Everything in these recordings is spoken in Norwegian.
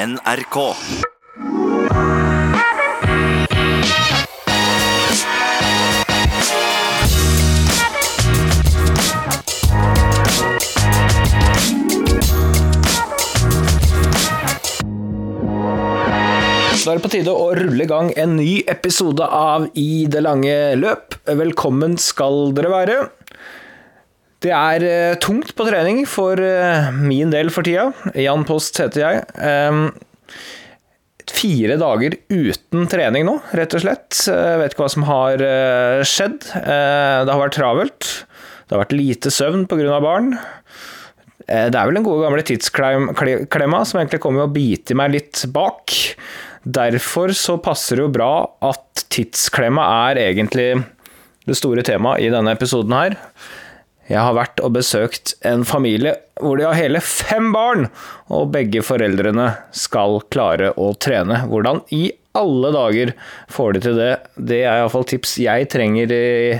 NRK. Da er det på tide å rulle i gang en ny episode av I det lange løp. Velkommen skal dere være. Det er eh, tungt på trening for eh, min del for tida. Jan Post heter jeg. Fire dager uten trening nå, rett og slett. Jeg vet ikke hva som har eh, skjedd. Eh, det har vært travelt. Det har vært lite søvn pga. barn. Eh, Det er vel den gode gamle tidsklemma som egentlig kommer å bite meg litt bak. Derfor så passer det jo bra at tidsklemma er egentlig det store temaet i denne episoden her. Jeg har vært og besøkt en familie hvor de har hele fem barn, og begge foreldrene skal klare å trene. Hvordan i alle dager får de til det? Det er iallfall tips jeg trenger i,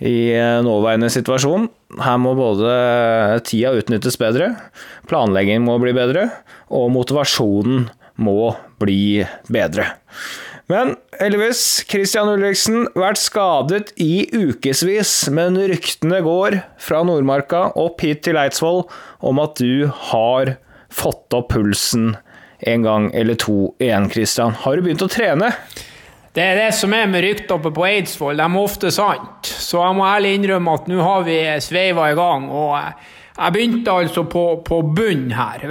i nåværende situasjon. Her må både tida utnyttes bedre, planleggingen må bli bedre, og motivasjonen må bli bedre. Men Elvis Christian Ulriksen vært skadet i ukevis, men ryktene går fra Nordmarka opp hit til Eidsvoll om at du har fått opp pulsen en gang eller to igjen, Christian. Har du begynt å trene? Det er det som er med rykter på Eidsvoll. De er ofte sant. Så jeg må ærlig innrømme at nå har vi sveiva i gang. Og jeg begynte altså på, på bunn her.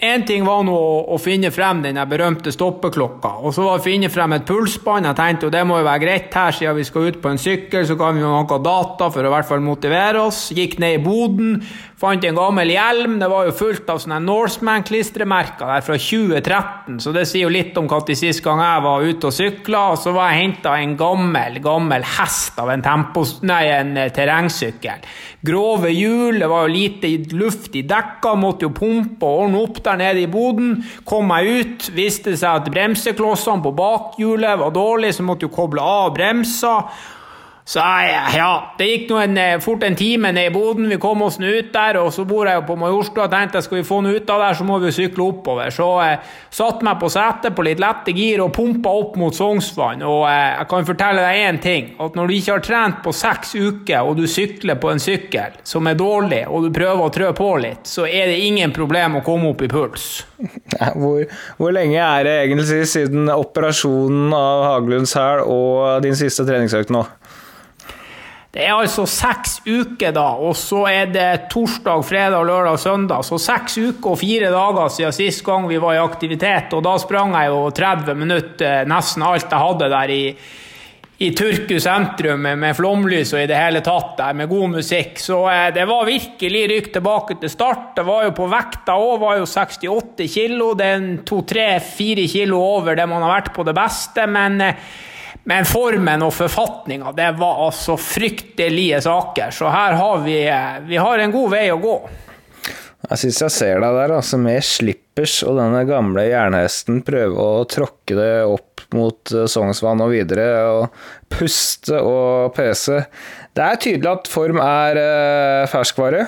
Én ting var nå å, finne frem den berømte stoppeklokka. Og så var å finne frem et pulsbånd. Jeg tenkte jo det må jo være greit her, siden vi skal ut på en sykkel, så kan vi jo noe data for å i hvert fall motivere oss. Gikk ned i boden, fant en gammel hjelm. Det var jo fullt av sånne Norseman-klistremerker der fra 2013, så det sier jo litt om når sist gang jeg var ute og sykla. Og så var jeg henta en gammel, gammel hest av en, tempos, nei, en eh, terrengsykkel. Grove hjul, det var jo lite luft i dekka, måtte jo pumpe og ordne opp der nede i boden. Kom meg ut, viste seg at bremseklossene på bakhjulet var dårlige, så måtte jo koble av bremsa. Så ja, det gikk en, fort en time ned i boden. Vi kom oss nå ut der, og så bor jeg jo på Majorstua. Tenkte jeg skal vi få noe ut av der, så må vi sykle oppover. Så jeg eh, satte meg på setet på litt lette gir og pumpa opp mot Sognsvann. Og eh, jeg kan fortelle deg én ting, at når du ikke har trent på seks uker, og du sykler på en sykkel som er dårlig, og du prøver å trø på litt, så er det ingen problem å komme opp i puls. Hvor, hvor lenge er det egentlig siden operasjonen av Haglunds hæl og din siste treningsøkt nå? Det er altså seks uker, da, og så er det torsdag, fredag, lørdag søndag. Så seks uker og fire dager siden sist gang vi var i aktivitet, og da sprang jeg jo 30 minutter, nesten alt jeg hadde der i, i Turku sentrum med flomlys og i det hele tatt der, med god musikk. Så eh, det var virkelig rykk tilbake til start. Det var jo på vekta òg, var jo 68 kilo. Det er to-tre-fire kilo over det man har vært på det beste, men eh, men formen og forfatninga, det var altså fryktelige saker. Så her har vi, vi har en god vei å gå. Jeg syns jeg ser deg der, altså med slippers og denne gamle jernhesten prøve å tråkke det opp mot Sognsvann og videre, og puste og pese. Det er tydelig at form er ferskvare.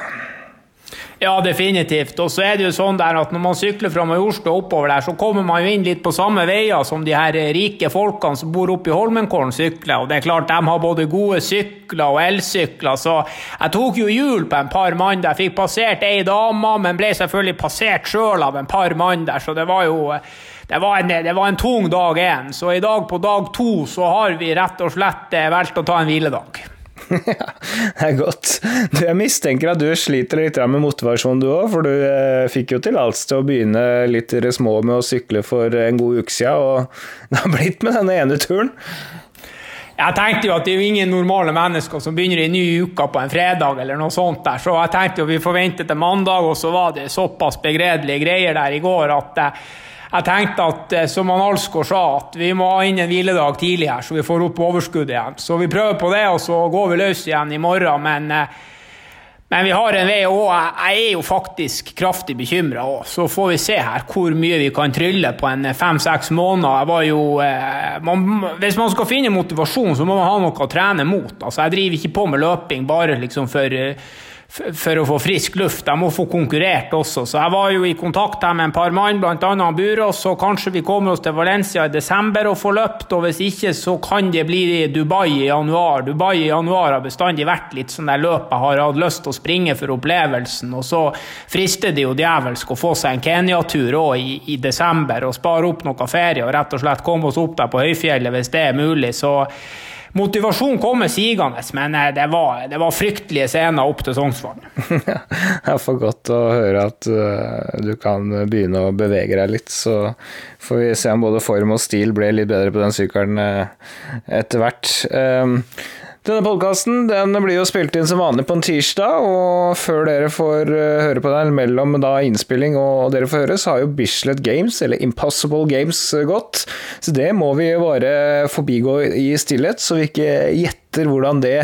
Ja, definitivt. Og så er det jo sånn der at når man sykler fra Majorstua oppover der, så kommer man jo inn litt på samme veier som de her rike folkene som bor oppe i Holmenkollen sykler. Og det er klart, de har både gode sykler og elsykler, så jeg tok jo hjul på en par mann der. Fikk passert ei dame, men ble selvfølgelig passert sjøl av en par mann der, så det var jo det var, en, det var en tung dag én. Så i dag, på dag to, så har vi rett og slett valgt å ta en hviledag. Ja, det er godt. Du, jeg mistenker at du sliter litt med motivasjon du òg, for du eh, fikk jo tillatelse til å begynne litt i det små med å sykle for en god uke siden, og det har blitt med denne ene turen. Jeg tenkte jo at det er jo ingen normale mennesker som begynner i ny uke på en fredag, eller noe sånt der, så jeg tenkte jo vi forventet til mandag, og så var det såpass begredelige greier der i går at jeg tenkte at som han Alsgaard sa, at vi må ha inn en hviledag tidlig her, så vi får opp overskuddet igjen. Så vi prøver på det, og så går vi løs igjen i morgen. Men, men vi har en vei å. Jeg er jo faktisk kraftig bekymra òg. Så får vi se her hvor mye vi kan trylle på en fem-seks måneder. Jo, man, hvis man skal finne motivasjon, så må man ha noe å trene mot. Altså, jeg driver ikke på med løping bare liksom for for å få frisk luft. De må få konkurrert også. Så jeg var jo i kontakt med en par mann, bl.a. Burås, så kanskje vi kommer oss til Valencia i desember og får løpt. Og hvis ikke, så kan det bli Dubai i januar. Dubai i januar har bestandig vært litt sånn der løp jeg har hatt lyst til å springe for opplevelsen. Og så frister det jo djevelsk å få seg en Kenya-tur òg i, i, desember og spare opp noe ferie og rett og slett komme oss opp der på høyfjellet hvis det er mulig. Så Motivasjon kommer sigende, men eh, det var, det var fryktelige scener opp til Sognsvann. det er for godt å høre at uh, du kan begynne å bevege deg litt, så får vi se om både form og stil ble litt bedre på den sykkelen uh, etter hvert. Um, denne podkasten blir jo spilt inn som vanlig på en tirsdag, og før dere får eh, høre på den, mellom da innspilling og dere får høre, så har jo Bislett Games, eller Impossible Games, eh, gått. Så det må vi bare forbigå i stillhet, så vi ikke gjetter hvordan det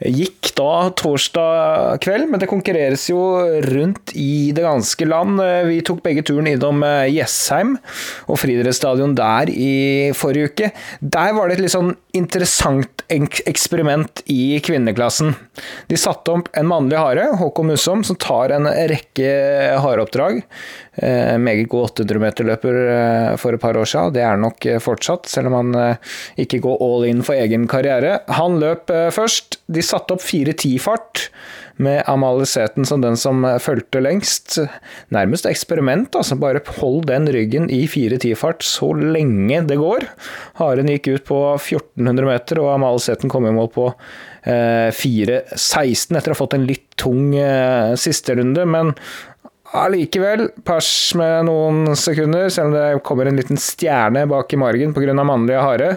gikk da torsdag kveld, men det konkurreres jo rundt i det ganske land. Vi tok begge turen innom eh, Jessheim og friidrettsstadion der i forrige uke. Der var det et litt sånn interessant eksperiment i kvinneklassen. De satte opp en mannlig hare, Håkon Musom, som tar en rekke hareoppdrag. Eh, meget god 800-meterløper eh, for et par år siden. Det er nok eh, fortsatt, selv om han ikke går all in for egen karriere. Han løp først. De satte opp 4.10-fart med Amalie Sæthen som den som fulgte lengst. Nærmest eksperiment, altså. Bare hold den ryggen i 4.10-fart så lenge det går. Haren gikk ut på 1400 meter, og Amalie Sæthen kom i mål på 4.16 etter å ha fått en litt tung siste runde. Men Allikevel, pers med noen sekunder, selv om det kommer en liten stjerne bak i margen pga. mannlige hare.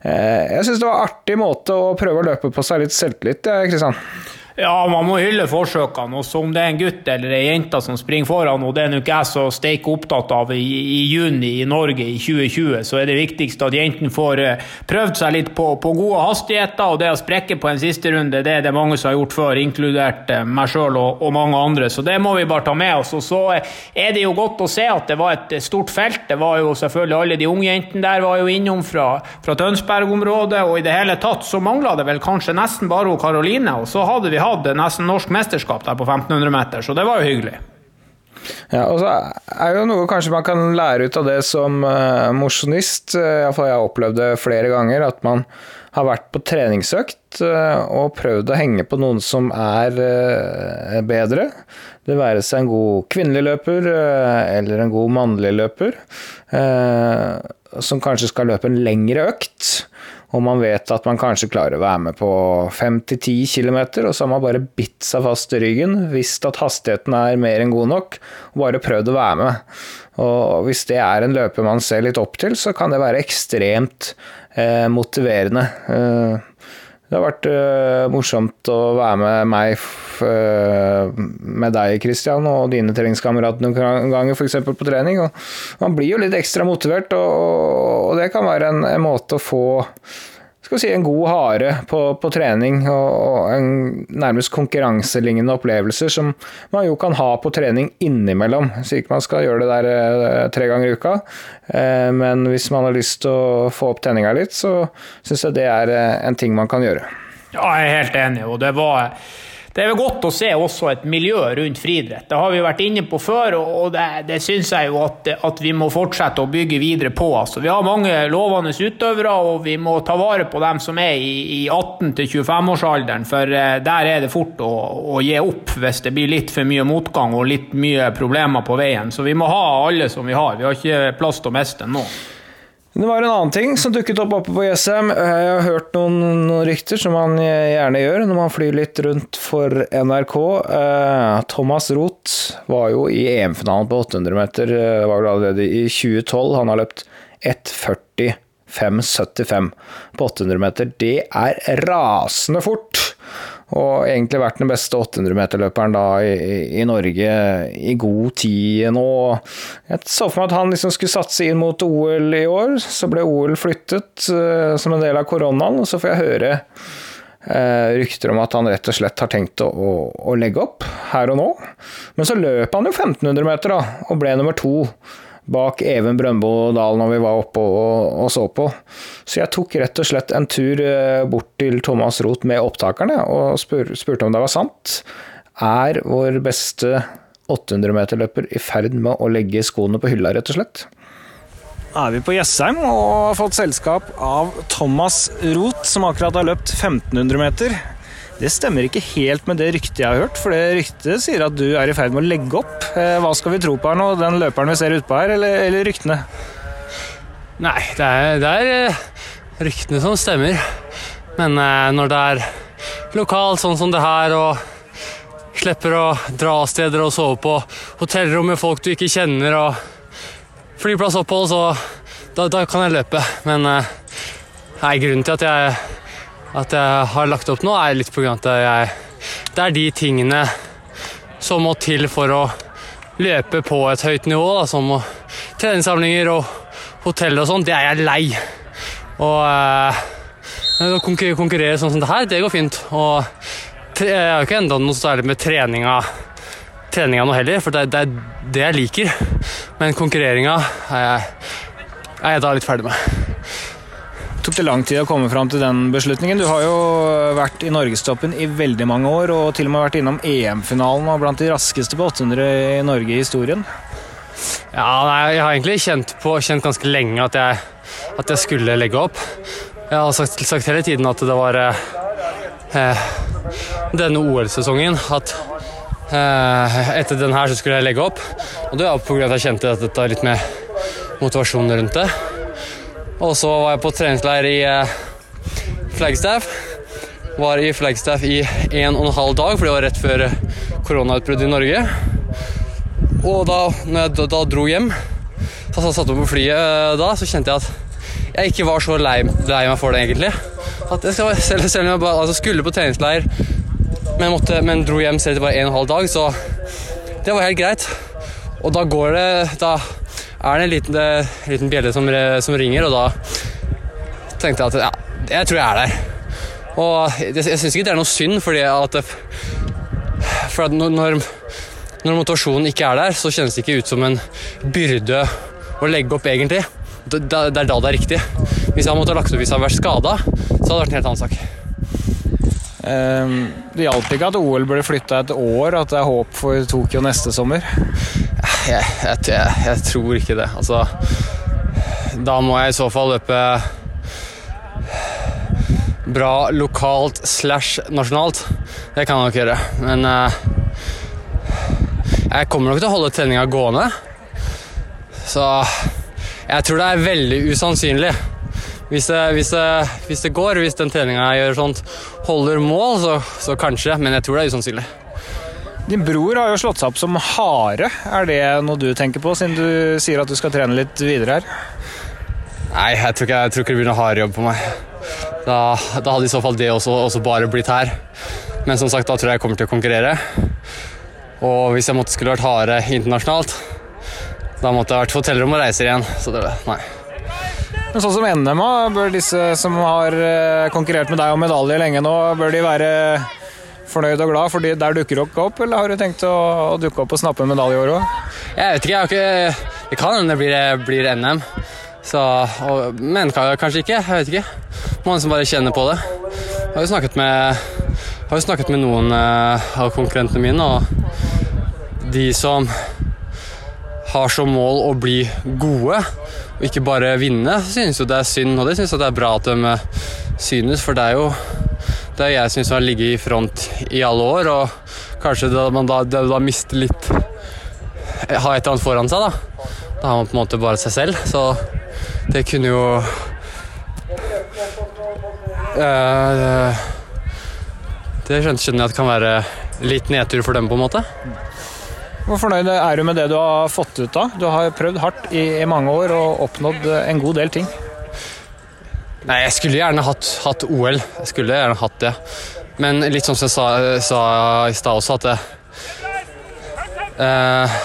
Eh, jeg syns det var en artig måte å prøve å løpe på seg litt selvtillit, Kristian. Ja, man må hylle forsøkene. Også om det er en gutt eller ei jente som springer foran, og det er nok jeg så steik opptatt av i, i, juni i Norge i 2020, så er det viktigst at jentene får uh, prøvd seg litt på, på, gode hastigheter. Og det å sprekke på en siste runde, det er det mange som har gjort før, inkludert uh, meg sjøl og, og, mange andre. Så det må vi bare ta med oss. Og så uh, er det jo godt å se at det var et stort felt. Det var jo selvfølgelig alle de unge jentene der var jo innom fra, fra Tønsberg-området, og i det hele tatt så mangla det vel kanskje nesten bare Karoline. Og så hadde vi hatt nesten norsk mesterskap der på 1500 meter, så det var jo hyggelig. Ja, og så er jo noe kanskje man kan lære ut av det som uh, mosjonist. Uh, Iallfall jeg har opplevd det flere ganger. At man har vært på treningsøkt uh, og prøvd å henge på noen som er uh, bedre. Det være seg en god kvinnelig løper eller en god mannlig løper. Som kanskje skal løpe en lengre økt og man vet at man kanskje klarer å være med på 5-10 km, og så har man bare bitt seg fast i ryggen, visst at hastigheten er mer enn god nok, og bare prøvd å være med. Og hvis det er en løper man ser litt opp til, så kan det være ekstremt eh, motiverende. Eh, det har vært uh, morsomt å være med meg, uh, med deg Christian, og dine treningskamerater noen ganger, f.eks. på trening. Og man blir jo litt ekstra motivert, og, og det kan være en, en måte å få skal si, en god hare på, på trening og, og, en nærmest konkurranselignende opplevelser som man jo kan ha på trening innimellom. Så ikke man skal gjøre det der eh, tre ganger i uka, eh, men hvis man har lyst til å få opp tenninga litt, så syns jeg det er eh, en ting man kan gjøre. Ja, jeg er helt enig, og det var det er godt å se også et miljø rundt friidrett. Det har vi vært inne på før, og det, det syns jeg jo at, at, vi må fortsette å bygge videre på. Altså, vi har mange lovende utøvere, og vi må ta vare på dem som er i, i 18-25-årsalderen. For eh, der er det fort å, å, gi opp hvis det blir litt for mye motgang og litt mye problemer på veien. Så vi må ha alle som vi har. Vi har ikke plass til å miste nå. Det var en annen ting som dukket opp oppe på Jessheim. Jeg har hørt noen, noen, rykter, som man gjerne gjør når man flyr litt rundt for NRK. Eh, Thomas Roth var jo i EM-finalen på 800 meter, eh, var vel allerede i 2012. Han har løpt 1.45,75 på 800 meter. Det er rasende fort! Og egentlig vært den beste 800-meterløperen da i, i, Norge i god tid nå. Jeg så for meg at han liksom skulle satse inn mot OL i år. Så ble OL flyttet uh, som en del av koronaen, og så får jeg høre uh, rykter om at han rett og slett har tenkt å, å, å legge opp her og nå. Men så løp han jo 1500 meter, da, og ble nummer to bak Even Brøndbo Dahl når vi var oppe og, og, så på. Så jeg tok rett og slett en tur eh, bort til Thomas Roth med opptakerne og spur, spurte om det var sant. Er vår beste 800-meterløper i ferd med å legge skoene på hylla, rett og slett? er vi på Jessheim og har fått selskap av Thomas Roth, som akkurat har løpt 1500 meter. Det stemmer ikke helt med det ryktet jeg har hørt, for det ryktet sier at du er i ferd med å legge opp. Eh, hva skal vi tro på her nå, den løperen vi ser utpå her, eller, eller ryktene? Nei, det er, det er eh, ryktene som stemmer. Men eh, når det er lokalt sånn som det her, og slipper å dra steder og sove på hotellrom med folk du ikke kjenner, og flyplassopphold, så da, da, kan jeg løpe. Men det er grunnen til at jeg, at jeg har lagt opp nå, er litt pga. at jeg, det er de tingene som må til for å løpe på et høyt nivå, da, som treningssamlinger og hotell og sånn. Det er jeg lei. Og eh, å konkurrere sånn som det her, det går fint. Og jeg har ikke enda noe særlig med treninga treninga noe heller, for det, er det jeg liker. Men konkurreringa er er jeg da litt ferdig med. Tok det lang tid å komme fram til den beslutningen? Du har jo vært i norgestoppen i veldig mange år, og til og med vært innom EM-finalen og blant de raskeste på 800 i Norge i historien. Ja, nei, jeg har egentlig kjent, på, kjent ganske lenge at jeg, at jeg, skulle legge opp. Jeg har sagt, sagt hele tiden at det var eh, denne OL-sesongen at Eh, etter den her så skulle jeg legge opp. Og det var pga. at jeg kjente at dette litt mer motivasjon rundt det. Og så var jeg på treningsleir i eh, Flagstaff. Var i Flagstaff i en og en halv dag, for det var rett før koronautbruddet i Norge. Og da når jeg da, dro hjem, jeg satt meg på flyet eh, da, så kjente jeg at jeg ikke var så lei, lei meg for det, egentlig. At jeg skal, selv, selv om jeg bare, altså, skulle på treningsleir men, måtte, men dro hjem selv etter bare en og en halv dag, så det var helt greit. Og da går det Da er det en liten, liten bjelle som, som, ringer, og da tenkte jeg at ja, jeg tror jeg er der. Og jeg, jeg syns ikke det er noe synd, fordi at, for at når, når motivasjonen ikke er der, så kjennes det ikke ut som en byrde å legge opp, egentlig. Det, det er da det er riktig. Hvis jeg måtte lagt opp hvis jeg hadde vært skada, så hadde det vært en helt annen sak. Um, det hjalp ikke at OL ble flytta et år, at det er håp for Tokyo neste sommer? Jeg, jeg, jeg, jeg tror ikke det. Altså Da må jeg i så fall løpe bra lokalt slash nasjonalt. Det kan jeg nok gjøre. Men uh, jeg kommer nok til å holde treninga gående. Så jeg tror det er veldig usannsynlig hvis det, hvis, det, hvis det, går, hvis den treninga gjør sånt, holder mål, så, så, kanskje, men jeg tror det er usannsynlig. Din bror har jo slått seg opp som hare. Er det noe du tenker på, siden du sier at du skal trene litt videre her? Nei, jeg tror ikke, jeg tror ikke det blir noe hardjobb på meg. Da, da, hadde i så fall det også, også, bare blitt her. Men som sagt, da tror jeg jeg kommer til å konkurrere. Og hvis jeg måtte skulle vært harde internasjonalt, da måtte jeg vært på hotellrom og reiser igjen. Så det, nei. Men sånn som NM, bør disse som har eh, konkurrert med deg om medalje lenge nå, bør de være fornøyd og glad, fordi der dukker dere opp, eller har du tenkt å, dukke opp og snappe en medalje i år òg? Jeg vet ikke, jeg har ikke Det kan hende det blir, blir, NM. Så, og, men kanskje ikke. Jeg vet ikke. Mange som bare kjenner på det. Jeg har jo snakket med, jo snakket med noen uh, av konkurrentene mine, og de som har som mål å bli gode, og ikke bare vinne, synes jo det er synd. Og det synes jeg det er bra at de eh, synes, for det er jo er jeg syns har ligget i front i alle år, og kanskje da man da, da mister litt eh, Har et eller annet foran seg, da. Da har man på en måte bare seg selv, så det kunne jo uh, Det skjønner jeg at kan være litt nedtur for dem, på en måte. Hvor fornøyd er du med det du har fått ut av? Du har prøvd hardt i, i mange år og oppnådd en god del ting. Nei, jeg skulle gjerne hatt, hatt, OL. Jeg skulle gjerne hatt det. Men litt som jeg sa, sa i stad også, at det, eh,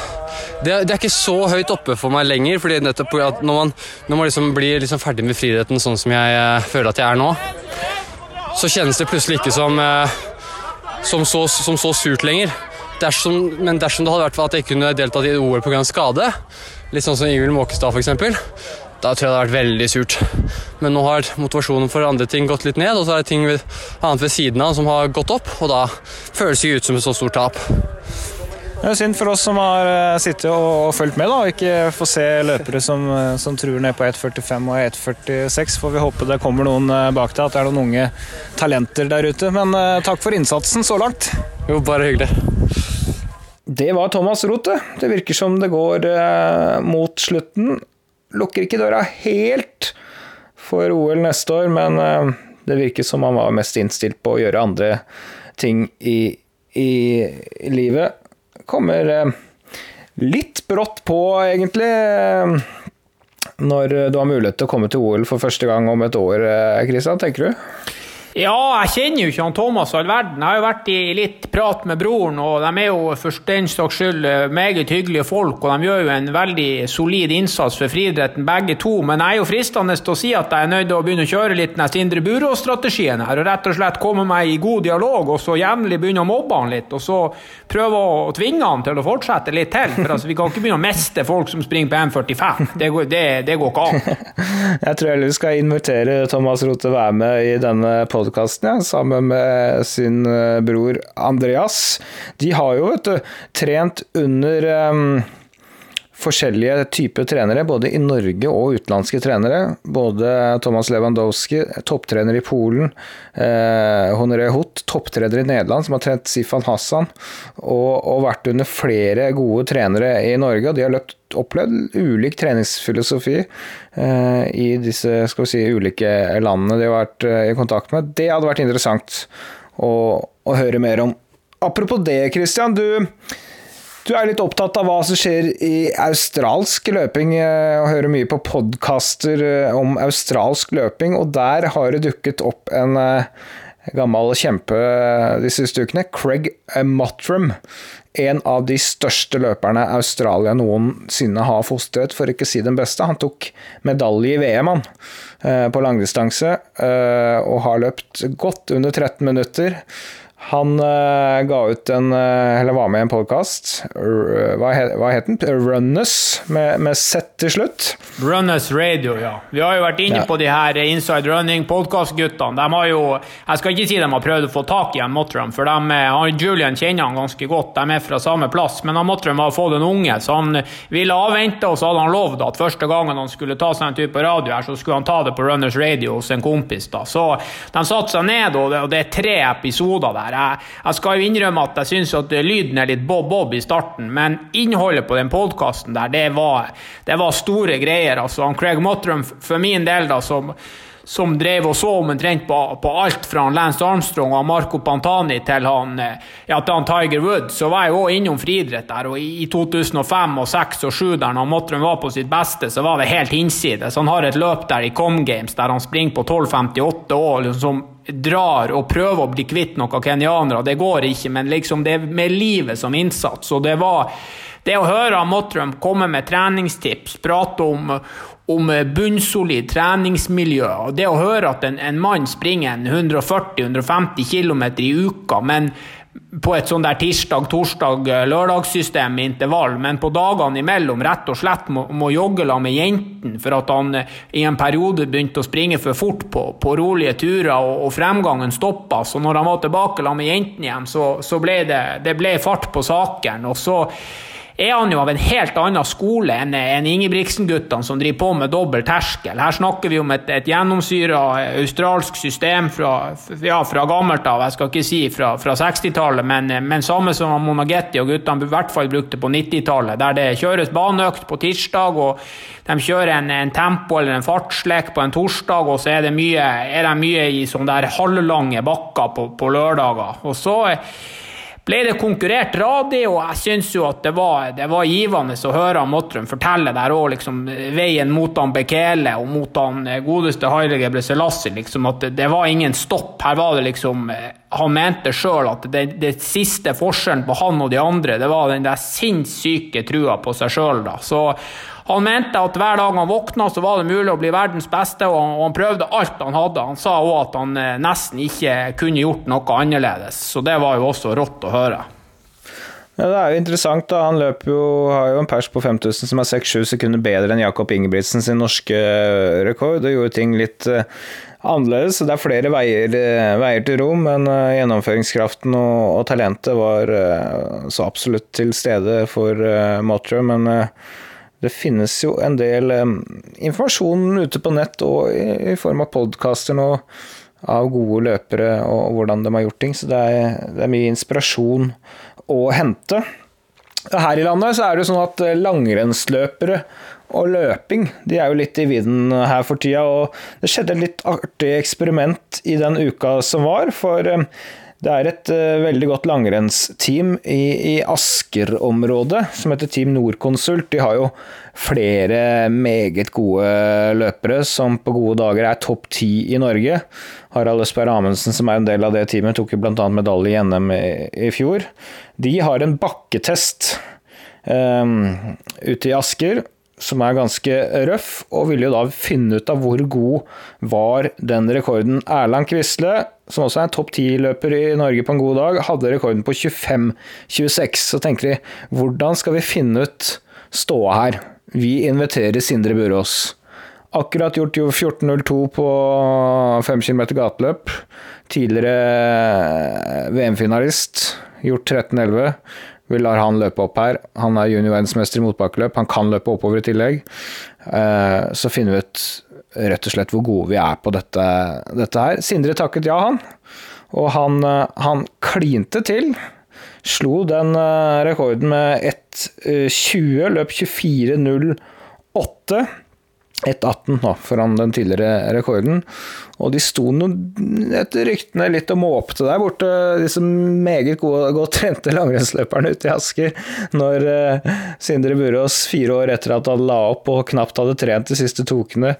det, det, er ikke så høyt oppe for meg lenger. fordi nettopp at Når man, når man liksom blir liksom ferdig med friidretten sånn som jeg uh, føler at jeg er nå, så kjennes det plutselig ikke som, eh, som, så, som så surt lenger. Dersom, men dersom det hadde vært at jeg kunne deltatt i OL pga. skade, litt sånn som Ingvild Måkestad f.eks., da tror jeg det hadde vært veldig surt. Men nå har motivasjonen for andre ting gått litt ned, og så er det ting ved, annet ved siden av som har gått opp, og da føles det ikke ut som et så stort tap. Det er synd for oss som har eh, sittet og fulgt med, da, og ikke får se løpere som, eh, som truer ned på 1,45 og 1,46. Får vi håpe det kommer noen eh, bak deg, at det er noen unge talenter der ute. Men takk for innsatsen så langt. Jo, bare hyggelig. Det var Thomas Rote. det. virker som det går mot slutten. Lukker ikke døra helt for OL neste år, men eh, det virker som han var mest innstilt på å gjøre andre ting i, i, livet kommer eh, litt brått på, egentlig. Når du har mulighet til å komme til OL for første gang om et år, Kristian, eh, tenker du? Ja, jeg kjenner jo ikke han Thomas all verden. Jeg har jo vært i litt prat med broren, og de er jo for den saks skyld eh, meget hyggelige folk. Og de gjør jo en veldig solid innsats for friidretten, begge to. Men jeg er jo fristende til å si at jeg er nødt til å begynne å kjøre litt den Sindre Burås-strategien her. Og rett og slett komme meg i god dialog, og så jevnlig begynne å mobbe han litt. Og så prøve å tvinge han til å fortsette litt til. For altså, vi kan ikke begynne å miste folk som springer på M45. Det går, det, det går ikke an. Jeg tror heller vi skal invitere Thomas Rote være med i denne podkasten podkasten, ja, sammen med sin eh, bror Andreas. De har jo vet du, trent under um, forskjellige typer trenere, både i Norge og utenlandske trenere. Både Thomas Lewandowski, topptrener i Polen, eh, Honoré Hoth, topptrener i Nederland, som har trent Sifan Hassan, og, og, vært under flere gode trenere i Norge. og De har løpt, opplevd ulik treningsfilosofi eh, i disse skal vi si, ulike landene de har vært eh, i kontakt med. Det hadde vært interessant å, å høre mer om. Apropos det, Christian. du du er litt opptatt av hva som skjer i australsk løping, eh, og hører mye på podkaster eh, om australsk løping, og der har det dukket opp en eh, gammel kjempe de siste ukene. Craig Mottram. En av de største løperne Australia noensinne har fostret, for ikke å si den beste. Han tok medalje i VM han, på langdistanse, og har løpt godt under 13 minutter. Han uh, ga ut en uh, Eller var med i en podkast. Hva, he, hva, het den? Runners, med, med Z til slutt. Runners Radio, ja. Vi har jo vært inne ja. på de her Inside Running-podkastguttene. De har jo Jeg skal ikke si de har prøvd å få tak i en Mottram, for de, han, Julian kjenner han ganske godt. De er fra samme plass. Men han Mottram har fått en unge, så han ville avvente, og så hadde han lovd at første gangen han skulle ta seg en tur på radio her, så skulle han ta det på Runners Radio hos en kompis. da. Så de satte seg ned, og det, og det er tre episoder der jeg, jeg, skal jo innrømme at jeg syns at lyden er litt bob-bob i starten, men innholdet på den podkasten der, det var, det var, store greier. Altså, Craig Mottram, for min del, da, som som drev og så omtrent på, på, alt fra Lance Armstrong og Marco Pantani til han, ja, til han Tiger Woods, så var jeg òg innom friidrett der. og I 2005 og 2006 og 2007, der når Mottram var på sitt beste, så var det helt hinsides. Han har et løp der i Com Games der han springer på 12,58 år, liksom, drar og prøver å bli kvitt noen kenyanere. Det går ikke, men liksom det er med livet som innsats. Og det var det å høre Mottrum komme med treningstips, prate om, om bunnsolid treningsmiljø, og det å høre at en, en mann springer 140-150 km i uka, men på et sånn der tirsdag, torsdag, eh, lørdagssystem med intervall, men på dagene imellom rett og slett må, må jogge la med jentene for at han eh, i en periode begynte å springe for fort på, på rolige turer, og, og, fremgangen stoppa. Så når han var tilbake la med jentene igjen, så, så ble det, det ble fart på saken. og så er han jo av en helt annen skole enn en Ingebrigtsen-guttene som driver på med dobbel terskel. Her snakker vi om et, et gjennomsyra australsk system fra, ja, fra gammelt av. Jeg skal ikke si fra, fra 60-tallet, men, men, samme som Monagetti og guttene i hvert fall brukte på 90-tallet. Der det kjøres baneøkt på tirsdag, og de kjører en, en tempo eller en fartslek på en torsdag, og så er, det mye, er de mye i sånne der halvlange bakker på, på lørdager. Og så ble det konkurrert radig, og jeg syns jo at det var, det var givende å høre Mottrum fortelle der òg, liksom, veien mot han Bekele og mot han eh, godeste Haile Gebre Selassie, liksom, at det, det, var ingen stopp. Her var det liksom eh, Han mente sjøl at det, det, siste forskjellen på han og de andre, det var den der sinnssyke trua på seg sjøl, da. Så han mente at hver dag han våkna, så var det mulig å bli verdens beste, og han prøvde alt han hadde. Han sa òg at han eh, nesten ikke kunne gjort noe annerledes, så det var jo også rått å høre. Ja, det er jo interessant. da, Han løper jo, har jo en pers på 5000 som er 6-7 sekunder bedre enn Jakob Ingebrigtsen sin norske eh, rekord. Det gjorde ting litt uh, annerledes. Det er flere veier, veier til rom, men gjennomføringskraften og, og, talentet var så absolutt til stede for Motter. Men det finnes jo en del informasjon ute på nett og i, form av podkaster nå av gode løpere og hvordan de har gjort ting. Så det er, det er mye inspirasjon å hente. Her i landet så er det jo sånn at langrennsløpere og løping de er jo litt i vinden her for tida. og Det skjedde et litt artig eksperiment i den uka som var. For eh, det er et uh, veldig godt langrennsteam i, i Asker-området som heter Team Nordkonsult. De har jo flere meget gode løpere som på gode dager er topp ti i Norge. Harald Østberg Amundsen, som er en del av det teamet, tok jo bl.a. medalje i NM i, i, fjor. De har en bakketest um, ute i Asker som er ganske røff, og ville jo da finne ut av hvor god var den rekorden. Erland Quisle, som også er en topp ti-løper i Norge på en god dag, hadde rekorden på 25-26. Så tenker de, hvordan skal vi finne ut ståa her? Vi inviterer Sindre Burås. Akkurat gjort jo 14.02 på 5 km gateløp. Tidligere VM-finalist. Gjort 13.11. Vi lar han løpe opp her. Han er juniorverdensmester i motbakkeløp. Han kan løpe oppover i tillegg. Eh, så finner vi ut rett og slett hvor gode vi er på dette, dette her. Sindre takket ja, han. Og han, eh, han klinte til. Slo den eh, rekorden med 1,20. Løp 24,08. 1,18 nå, foran den tidligere rekorden. Og de sto no, etter ryktene litt og måpte der borte, disse meget gode, godt trente langrennsløperne ute i Asker, når eh, Sindre Burås fire år etter at han la opp og knapt hadde trent de siste to ukene,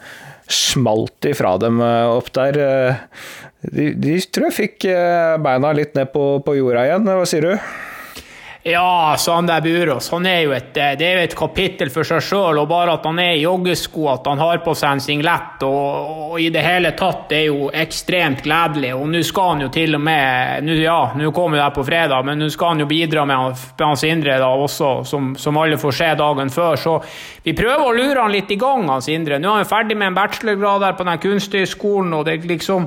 smalt ifra dem uh, opp der. Uh, de, de, tror jeg fikk beina litt ned på, på jorda igjen, hva sier du? Ja, Sander Burås han er jo et, det er jo et kapittel for seg sjøl. Og bare at han er i joggesko, at han har på seg en singlet og, og, i det hele tatt, det er jo ekstremt gledelig. Og nå skal han jo til og med nu, Ja, nå kommer det her på fredag, men nå skal han jo bidra med, Hans Indre da også, som, som, alle får se dagen før. Så vi prøver å lure han litt i gang, Hans Indre. Nå er han ferdig med en bachelorgrad der på den kunsthøgskolen, og det liksom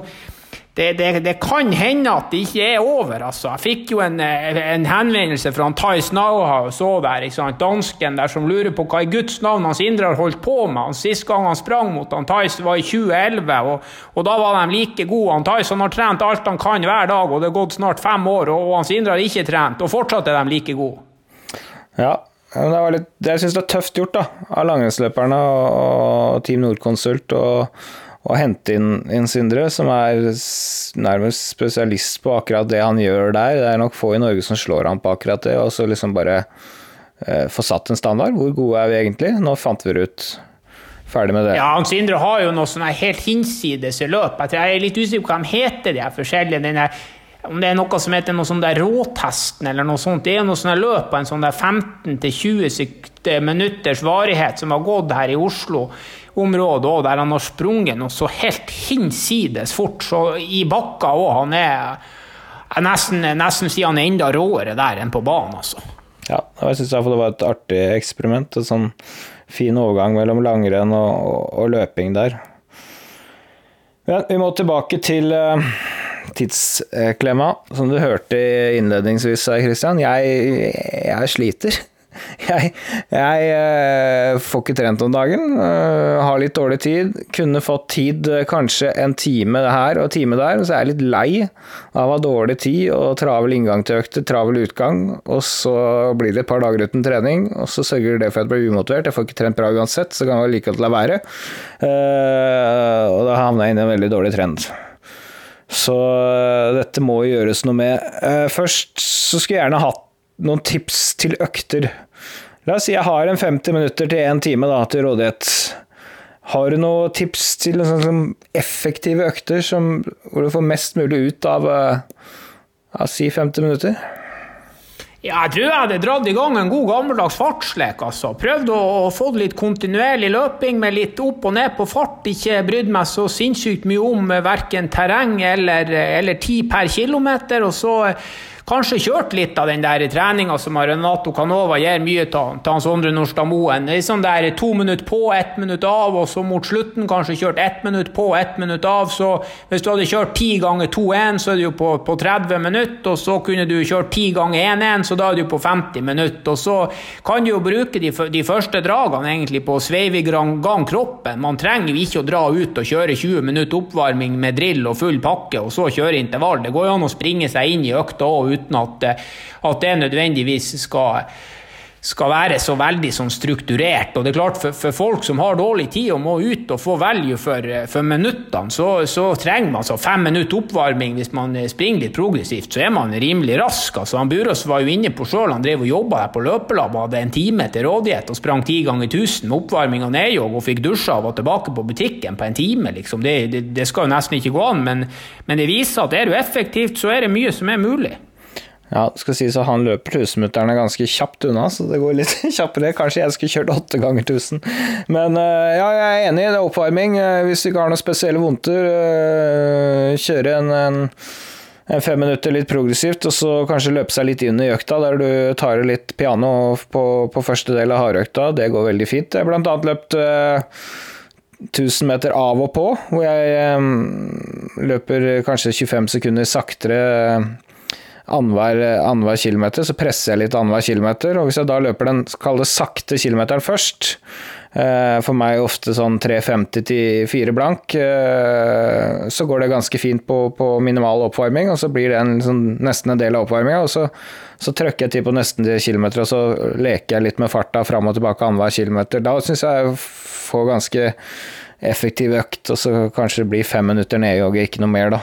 det, det, det, kan hende at det ikke er over, altså. Jeg fikk jo en, eh, en henvendelse fra Thais Nauhaus så der, ikke sant? dansken der som lurer på hva i Guds navn hans indre har holdt på med. Sist gang han sprang mot Thais var i 2011, og, og, da var de like gode. Thais har trent alt han kan hver dag, og det har gått snart fem år, og, og hans indre har ikke trent, og fortsatt er de like gode. Ja, det var litt, jeg syns det er tøft gjort da, av langrennsløperne og Team Nordkonsult. og å hente inn, inn Sindre, som er nærmest spesialist på akkurat det han gjør der. Det er nok få i Norge som slår ham på akkurat det, og så liksom bare eh, få satt en standard. Hvor gode er vi egentlig? Nå fant vi det ut. Ferdig med det. Ja, han Sindre har jo noe sånn helt hinsides løp. Jeg er litt usikker på hva de heter, de forskjellige. Denne, om det er noe som heter noe sånn der råtesten eller noe sånt. Det er noe sånn løp på en sånn der 15-20 minutters varighet som har gått her i Oslo område òg, der han har sprunget noe så helt hinsides fort. Så i bakka òg. Han er jeg nesten, nesten sier han er enda råere der enn på banen, altså. Ja, jeg syns det var et artig eksperiment. En sånn fin overgang mellom langrenn og, og, og løping der. Men vi må tilbake til uh, tidsklemma. Som du hørte innledningsvis, Christian. Jeg, jeg sliter. Jeg, jeg uh, får ikke trent om dagen. Uh, har litt dårlig tid. Kunne fått tid uh, kanskje en time her og en time der. Så jeg litt lei av å ha dårlig tid og travel inngang til økter, travel utgang. Og så blir det et par dager uten trening, og så sørger det for at jeg blir umotivert. Jeg får ikke trent bra uansett, så kan jeg like godt la være. og da havner jeg inn i en veldig dårlig trend. Så dette må gjøres noe med. først så skulle jeg gjerne hatt noen tips til økter. La oss si jeg har en 50 minutter til en time da, til rådighet. Har du noen tips til sånn, effektive økter som, hvor du får mest mulig ut av uh, si 50 minutter? Ja, jeg tror jeg hadde dratt i gang en god gammeldags fartslek. altså. Prøvd å, å få litt kontinuerlig løping med litt opp og ned på fart. Ikke brydd meg så sinnssykt mye om verken terreng eller, eller tid per kilometer. Og så kanskje kjørt litt av den der treninga som Renato Canova gir mye til, til Hans Sondre Nordstad Moen. Sånn der to minutter på, ett minutt av, og så mot slutten kanskje kjørt ett minutt på, ett minutt av. Så hvis du hadde kjørt ti ganger 2-1, så er jo på, på 30 minutter, og så kunne du kjørt ti ganger 1-1, så da er du på 50 minutter. Og så kan du jo bruke de, de første dragene egentlig på å sveive i gang kroppen. Man trenger jo ikke å dra ut og kjøre 20 minutter oppvarming med drill og full pakke, og så kjøre intervall. Det går jo an å springe seg inn i økta òg uten at, at det nødvendigvis skal skal være så veldig sånn strukturert. Og det er klart, for, for, folk som har dårlig tid og må ut og få value for, for minuttene, så, så, trenger man altså fem minutter oppvarming hvis man springer litt progressivt. Så er man rimelig rask. altså han Burås var jo inne på sjøl, han drev og jobba her på løpelab, hadde en time til rådighet og sprang ti ganger 1000 med oppvarming og nedjogg og fikk dusja og var tilbake på butikken på en time. liksom. Det, det, det skal jo nesten ikke gå an, men, men det viser at er du effektivt, så er det mye som er mulig. Ja, skal sies at han løper 1000-meterne ganske kjapt unna, så det går litt kjappere. Kanskje jeg skulle kjørt åtte ganger 1000. Men eh, ja, jeg er enig, det er oppvarming. Eh, hvis du ikke har noen spesielle vondter, eh, kjøre en, en, en, fem minutter litt progressivt, og så kanskje løpe seg litt inn i økta, der du tar litt piano på, på første del av hardøkta. Det går veldig fint. Jeg har blant annet løpt 1000 meter av og på, hvor jeg løper kanskje 25 sekunder saktere annenhver kilometer, så presser jeg litt annenhver kilometer. Og hvis jeg da løper den sakte kilometeren først, eh, for meg ofte sånn 3.50 til 4 blank, eh, så går det ganske fint på, på minimal oppvarming, og så blir det en, sånn, nesten en del av oppvarminga. Og så, så trøkker jeg til på nesten til kilometer, og så leker jeg litt med farta fram og tilbake annenhver kilometer. Da syns jeg jeg får ganske effektiv økt, og så kanskje det blir fem minutter nedjogge, ikke noe mer, da.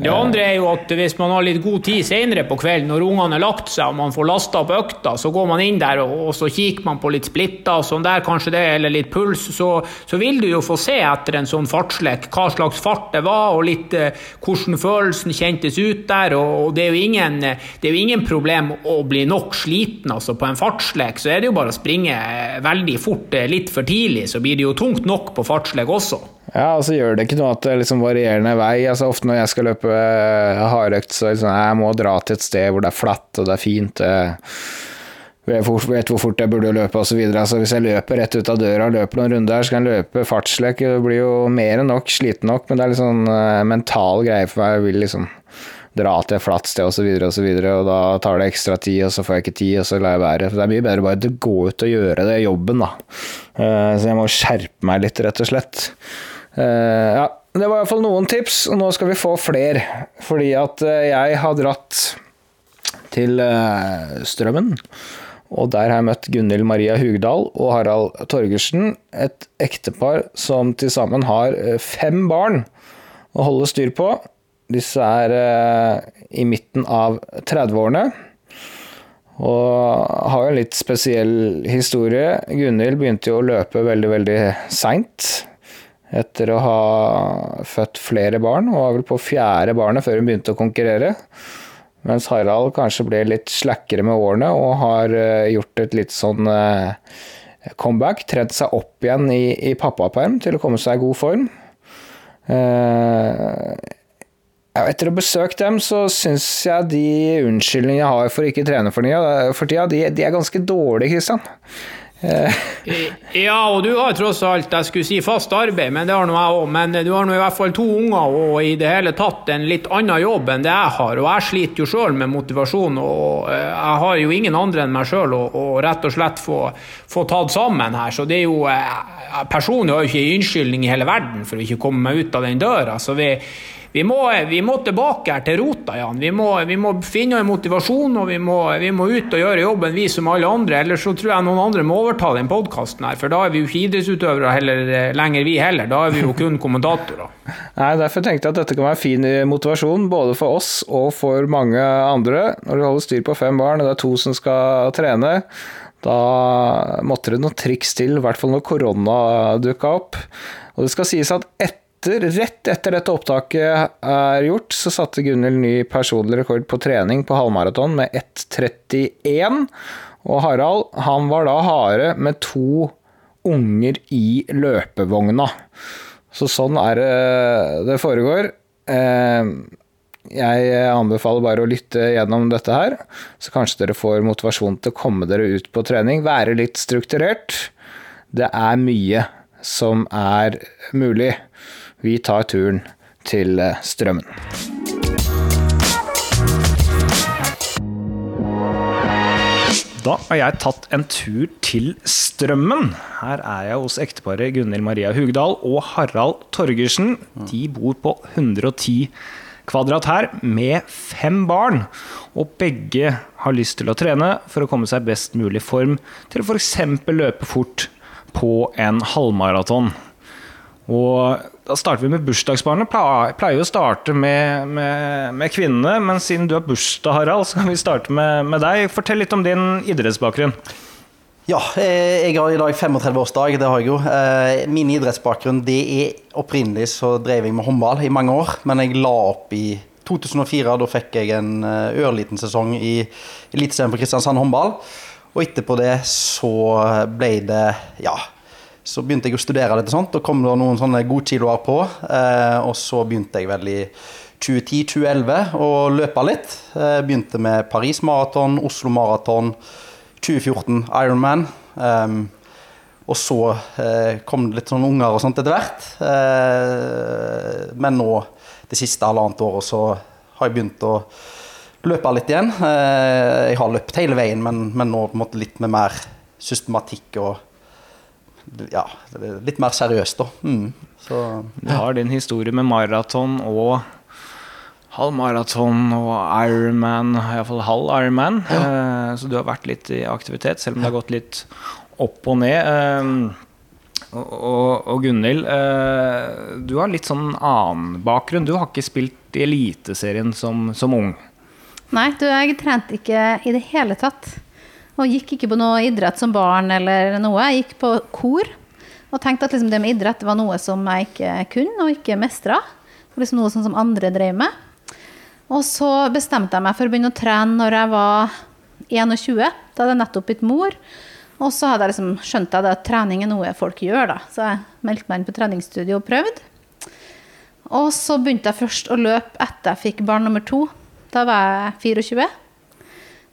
Det andre er jo at hvis man har litt god tid senere på kvelden, når ungene har lagt seg og man får lasta opp økta, så går man inn der og, og så kikker man på litt splitter og sånn der, kanskje det, eller litt puls, så, så, vil du jo få se etter en sånn fartslek hva slags fart det var, og litt eh, hvordan følelsen kjentes ut der. Og, og det, er jo ingen, det er jo ingen problem å bli nok sliten. altså På en fartslek så er det jo bare å springe eh, veldig fort eh, litt for tidlig, så blir det jo tungt nok på fartslek også. Ja, og så gjør det ikke noe at det er liksom varierende vei. altså Ofte når jeg skal løpe eh, hardøkt, så liksom, jeg må dra til et sted hvor det er flatt og det er fint. Jeg vet hvor fort jeg burde løpe osv. Altså, hvis jeg løper rett ut av døra og løper noen runder, så kan jeg løpe fartslek. Det blir jo mer enn nok, sliten nok, men det er litt sånn uh, mental greie for meg. Jeg vil liksom dra til et flatt sted osv., og, så videre, og, og da tar det ekstra tid, og så får jeg ikke tid, og så lar jeg være. Det er mye bedre bare å gå ut og gjøre det jobben, da. Uh, så jeg må skjerpe meg litt, rett og slett. Uh, ja, det var iallfall noen tips, og nå skal vi få flere. Fordi at uh, jeg har dratt til uh, Strømmen. Og der har jeg møtt Gunhild Maria Hugdal og Harald Torgersen. Et ektepar som til sammen har fem barn å holde styr på. Disse er i midten av 30-årene. Og har en litt spesiell historie. Gunhild begynte jo å løpe veldig, veldig seint etter å ha født flere barn, og var vel på fjerde barnet før hun begynte å konkurrere. Mens Harald kanskje ble litt slakkere med årene og har eh, gjort et litt sånn eh, comeback. Trent seg opp igjen i, i pappaperm til å komme seg i god form. Uh, etter å ha besøkt dem, så syns jeg de unnskyldningene jeg har for ikke trene for, for tida, de, de er ganske dårlige, Kristian. Ja, og du har tross alt jeg skulle si fast arbeid, men det har nå jeg òg. Men du har nå i hvert fall to unger og i det hele tatt en litt annen jobb enn det jeg har. Og jeg sliter jo sjøl med motivasjon, og eh, jeg har jo ingen andre enn meg sjøl å, rett og slett få, få, tatt sammen her. Så det er jo eh, Personlig har jo ikke unnskyldning i hele verden for å ikke komme meg ut av den døra. Så vi vi må, vi må, tilbake her til rota, Jan. Vi må, vi må finne en motivasjon, og vi må, vi må, ut og gjøre jobben, vi som alle andre. Ellers så tror jeg noen andre må overta den podkasten her, for da er vi jo ikke idrettsutøvere heller, eh, lenger, vi heller. Da er vi jo kun kommentatorer. Nei, Derfor tenkte jeg at dette kan være fin motivasjon, både for oss og for mange andre. Når du holder styr på fem barn, og det er to som skal trene, da måtte det noen triks til, i hvert fall når korona dukka opp. Og det skal sies at etter etter, rett etter dette opptaket er gjort, så satte Gunhild ny personlig rekord på trening på halvmaraton med 1,31. Og Harald han var da hare med to unger i løpevogna. Så sånn er det det foregår. Eh, Jeg anbefaler bare å lytte gjennom dette her, så kanskje dere får motivasjon til å komme dere ut på trening. Være litt strukturert. Det er mye som er mulig. Vi tar turen til eh, Strømmen. Da har jeg tatt en tur til Strømmen. Her er jeg hos ekteparet Gunhild Maria Hugdal og Harald Torgersen. De bor på 110 kvadrat her med fem barn. Og begge har lyst til å trene for å komme seg best mulig i form til å f.eks. løpe fort på en halvmaraton. Og da starter vi med bursdagsbarnet. Pleier å starte med, med, med, kvinnene, men siden du har bursdag, Harald, så kan vi starte med, med, deg. Fortell litt om din idrettsbakgrunn. Ja, eh, jeg har i dag 35-årsdag, det har jeg jo. Eh, min idrettsbakgrunn det er opprinnelig så drev jeg med håndball i mange år, men jeg la opp i 2004. Da fikk jeg en eh, ørliten sesong i Eliteserien for Kristiansand håndball. Og etterpå det så ble det ja, så begynte jeg å studere litt sånt, og kom det noen sånne godkiloer på. Eh, og så begynte jeg vel i 2010-2011 å løpe litt. Eh, begynte med Paris Maraton, Oslo Maraton, 2014 Ironman. Eh, og så eh, kom det litt sånn unger og sånt etter hvert. Men nå, det siste halvannet året, så har jeg begynt å løpe litt igjen. Jeg har løpt hele veien, men, men nå på en måte litt med mer systematikk og ja, litt mer seriøst, da. Mm. Så, Du har din historie med maraton og halvmaraton og Ironman, iallfall halv Ironman. Ja. Eh, så du har vært litt i aktivitet, selv om det har gått litt opp og ned. Eh, og, og, og Gunhild, eh, du har litt sånn annen bakgrunn. Du har ikke spilt i Eliteserien som, som ung. Nei, du, jeg trente ikke i det hele tatt. Og gikk ikke på noe idrett som barn eller noe. Jeg gikk på kor. Og tenkte at liksom det med idrett var noe som jeg ikke kunne og ikke mestra. Liksom noe sånn som andre drev med. Og så bestemte jeg meg for å begynne å trene når jeg var 21. Da hadde jeg nettopp blitt mor. Og så hadde jeg liksom skjønt at trening er noe folk gjør, da. Så jeg meldte meg inn på treningsstudio og prøvde. Og så begynte jeg først å løpe etter jeg fikk barn nummer to. Da var jeg 24.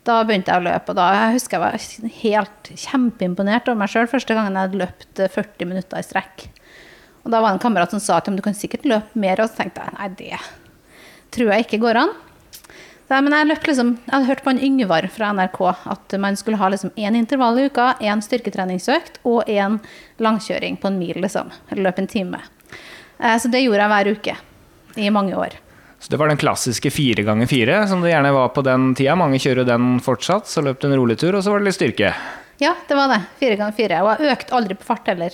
Da begynte jeg å løpe, og da jeg husker jeg var helt kjempeimponert over meg sjøl første gangen jeg hadde løpt 40 eh, minutter i strekk. Og da var det en kamerat som sa at du kan sikkert løpe mer, og så tenkte jeg nei, det tror jeg ikke går an. Så, men jeg, løpt liksom, jeg hadde hørt på en Yngvar fra NRK at man skulle ha liksom intervall i uka, én styrketreningsøkt og én langkjøring på en mil, liksom. Eller løpe en time. Eh, så det gjorde jeg hver uke i mange år. Så det var den klassiske fire ganger fire, som det gjerne var på den tida. Mange kjører den fortsatt. Så løp du en rolig tur, og så var det litt styrke. Ja, det var det. Fire ganger fire. Og jeg økte aldri på fart heller.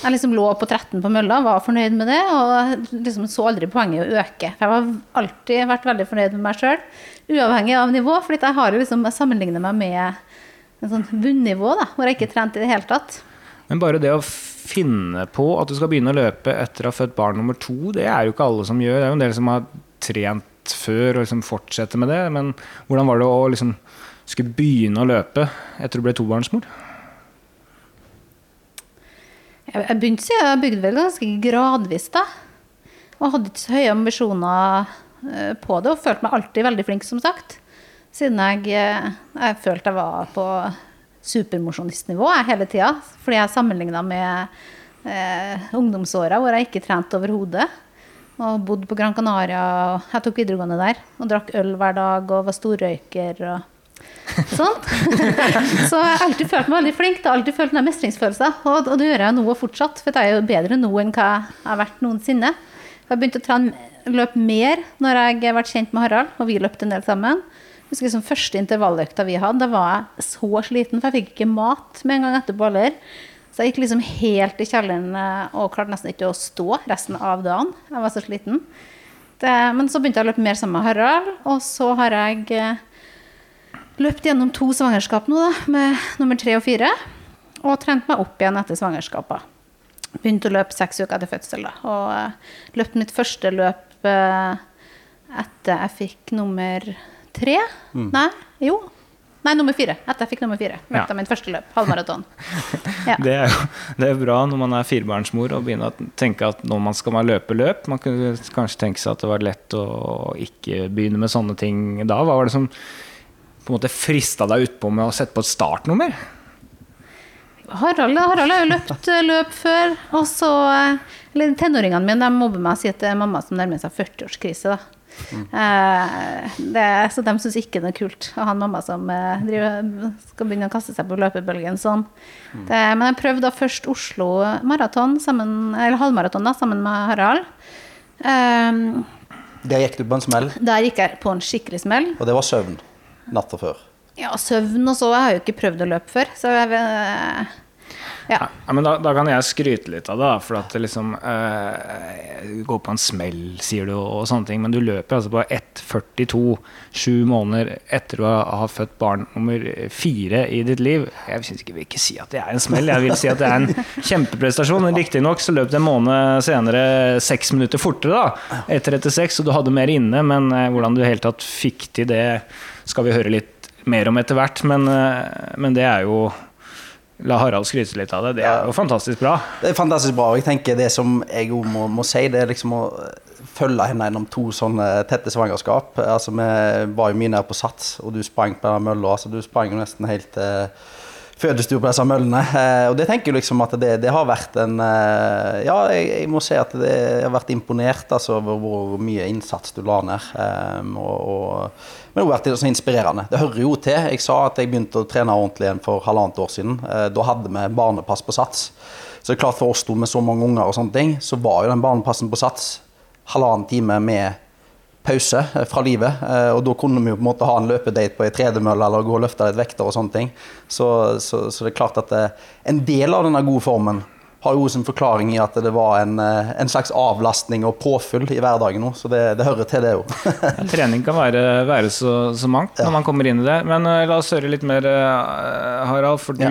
Jeg liksom lå på 13 på mølla, var fornøyd med det, og liksom så aldri poenget å øke. Jeg har alltid vært veldig fornøyd med meg sjøl, uavhengig av nivå. For jeg har liksom sammenlignet meg med en sånn bunnivå, da, hvor jeg ikke trente i det hele tatt. Men bare det å finne på at du skal begynne å løpe etter å ha født barn nummer to, det er jo ikke alle som gjør. Det er jo en del som har trent før og liksom fortsette med det. Men hvordan var det å liksom skulle begynne å løpe etter du ble tobarnsmor? Jeg begynte så jeg bygde vel ganske gradvis, da. Og hadde ikke så høye ambisjoner eh, på det, og følte meg alltid veldig flink, som sagt. Siden jeg, eh, jeg følte jeg var på supermosjonistnivå hele tida. Fordi jeg sammenligna med eh, ungdomsåra hvor jeg ikke trente overhodet. Og bodde på Gran Canaria. og Jeg tok videregående der. Og drakk øl hver dag og var storrøyker. og sånt. så jeg har alltid følt meg veldig flink. Jeg har alltid følt den mestringsfølelsen. Og, og, det gjør jeg nå fortsatt, for jeg er jo bedre nå enn hva jeg har vært noensinne. Jeg begynte å trene, løpe mer når jeg ble kjent med Harald, og vi løpte en del sammen. Jeg husker som Første intervalløkta vi hadde, da var jeg så sliten, for jeg fikk ikke mat med en gang etterpå heller. Så jeg gikk liksom helt i kjelleren eh, og klarte nesten ikke å stå resten av dagen. Jeg var så sliten. Det, men så begynte jeg å løpe mer sammen med Harald, og så har jeg eh, løpt gjennom to svangerskap nå, da, med nummer tre og fire. Og trent meg opp igjen etter svangerskapet. Begynte å løpe seks uker etter fødsel. da, Og løpt mitt første løp etter jeg fikk nummer tre. Mm. Nei, jo. Nei, nummer fire. Etter jeg fikk nummer fire. Ja. Løpte mitt første løp. Halvmaraton. Ja. Det er jo det er bra når man er firebarnsmor og begynner å tenke at når man skal man løpe løp Man kunne kanskje tenke seg at det var lett å ikke begynne med sånne ting da. Hva var det som på en måte frista deg utpå med å sette på et startnummer? Harald, Harald har jo løpt eh, løp før. Og så eh, tenåringene mine de mobber meg og sier at det er mamma som nærmer seg 40-årskrise. da. Eh, det, så de syns ikke det er kult å ha en mamma som eh, driver, skal begynne å kaste seg på løpebølgen sånn. Det, men jeg prøvde da først Oslo maraton, sammen, eller halvmaraton da, sammen med Harald. Um, Der gikk du på en smell, der gikk jeg på en skikkelig smell. og det var søvn natta før. Ja, søvn og så. Jeg har jo ikke prøvd å løpe før, så jeg Ja. Ja, men da, da kan jeg skryte litt av det, for at det liksom eh, går på en smell, sier du, og sånne ting, men du løper altså på 1,42 sju måneder etter å ha født barn nummer fire i ditt liv. Jeg synes ikke, vil ikke si at det er en smell, jeg vil si at det er en kjempeprestasjon. Riktignok så løp det en måned senere seks minutter fortere, da, 1,36, og du hadde mer inne, men eh, hvordan du i det hele tatt fikk til det, skal vi høre litt mer om etter hvert, men, eh, men det er jo La Harald skryte litt av det. Det er jo fantastisk bra. Det er fantastisk bra. og jeg tenker Det som jeg òg må, må si, det er liksom å følge henne gjennom to sånne tette svangerskap. Altså, Vi var jo mye nede på Sats, og du sprang på den mølla. Altså, du sprang jo nesten helt til fødestua på disse møllene. Eh, og det tenker jeg liksom at det, det har vært en eh, Ja, jeg, jeg må si at det, har vært imponert altså, over hvor mye innsats du la ned. Eh, og, og, men det har vært så inspirerende. Det hører jo til. Jeg sa at jeg begynte å trene ordentlig igjen for halvannet år siden. Eh, da hadde vi barnepass på Sats. Så det er klart for oss to med så mange unger og sånne ting, så var jo den barnepassen på Sats halvannen time med pause eh, fra livet. eh, Og da kunne vi jo på en måte ha en løpedate på ei tredemølle eller gå og løfte litt vekter og sånne ting. Så, så, så det er klart at eh, en del av denne gode formen har jo sin forklaring i at det var en, en slags avlastning og påfyll i hverdagen nå. Så det, det hører til, det jo. Trening kan være, være så, så mangt når man kommer inn i det. Men uh, la oss høre litt mer, uh, Harald. For Ja.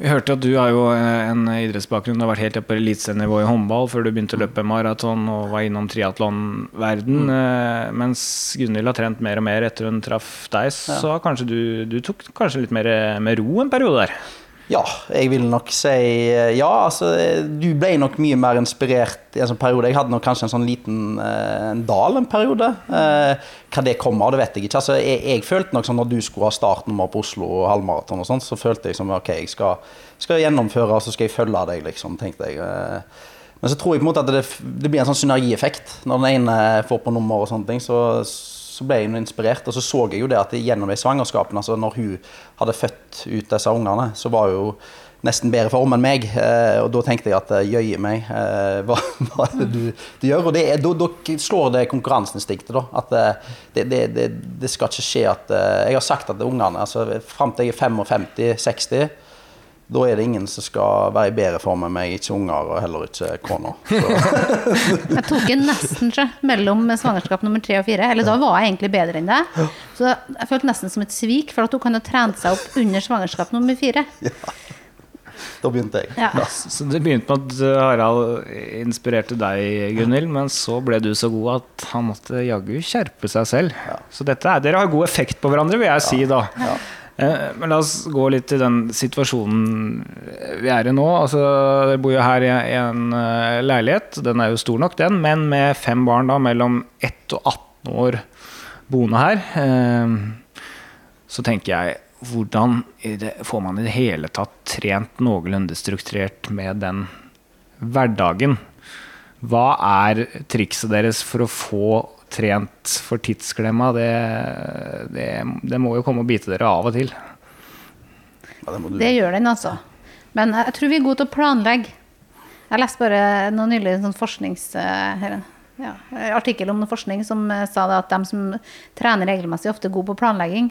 Vi hørte at du har jo eh, en idrettsbakgrunn. Du har vært helt oppe på eliteserienivå i håndball før du begynte å løpe maraton og var innom triatlonverden. Mm. Mens Gunhild har trent mer og mer etter hun traff deg, så ja. kanskje du, du tok kanskje litt mer med ro en periode der. Ja, jeg vil nok si eh, ja. Altså, du ble nok mye mer inspirert i en sånn periode. Jeg hadde nok kanskje en sånn liten eh, en dal en periode. Eh, hva det kommer av, det vet jeg ikke. Altså, jeg, jeg følte nok sånn når du skulle ha startnummer på Oslo og halvmaraton og sånn, så følte jeg som ok, jeg skal, skal gjennomføre, og så skal jeg følge deg, liksom, tenkte jeg. Eh, Men så tror jeg på en måte at det, det blir en sånn synergieffekt. Når den ene får på nummer og sånne ting, så, så ble jeg inspirert. Og så så jeg jo det at gjennom de svangerskapene, altså når hun hadde født ut disse ungene, så var hun nesten bedre form enn meg. Eh, og da tenkte jeg at eh, jøye meg, eh, hva, hva er det du, du gjør? Og da, slår det konkurranseinstinktet, da. At det, det, det, det skal ikke skje at Jeg har sagt at ungene, altså fram til jeg er 55-60 da er det ingen som skal være i bedre form enn meg, ikke unger og heller ikke kona. Jeg tok en nesten sjø, mellom svangerskap nummer tre og fire. Eller da var jeg egentlig bedre enn deg. Så jeg følte nesten som et svik, for at hun kan ha trent seg opp under svangerskap nummer fire. Da begynte jeg. Ja. Så det begynte med at eh, Harald inspirerte deg, Gunhild, men så ble du så god at han måtte jaggu skjerpe seg selv. Så dette er, dere har god effekt på hverandre, vil jeg si da. Eh, Men la oss gå litt til den situasjonen vi er i nå. Altså, dere bor jo her i en eh, leilighet, den er jo stor nok den, men med fem barn da mellom 1 og 18 år boende her. Eh, Så tenker jeg hvordan får man i det hele tatt trent noenlunde strukturert med den hverdagen? Hva er trikset deres for å få trent for tidsklemma? Det, det, det må jo komme og bite dere av og til. Ja, det må du. Det gjør den, altså. Men jeg tror vi er gode til å planlegge. Jeg leste bare noe nylig en sånn forsknings... eh, her, ja, artikkel om noe forskning som eh, sa det at de som trener regelmessig, ofte er gode på planlegging.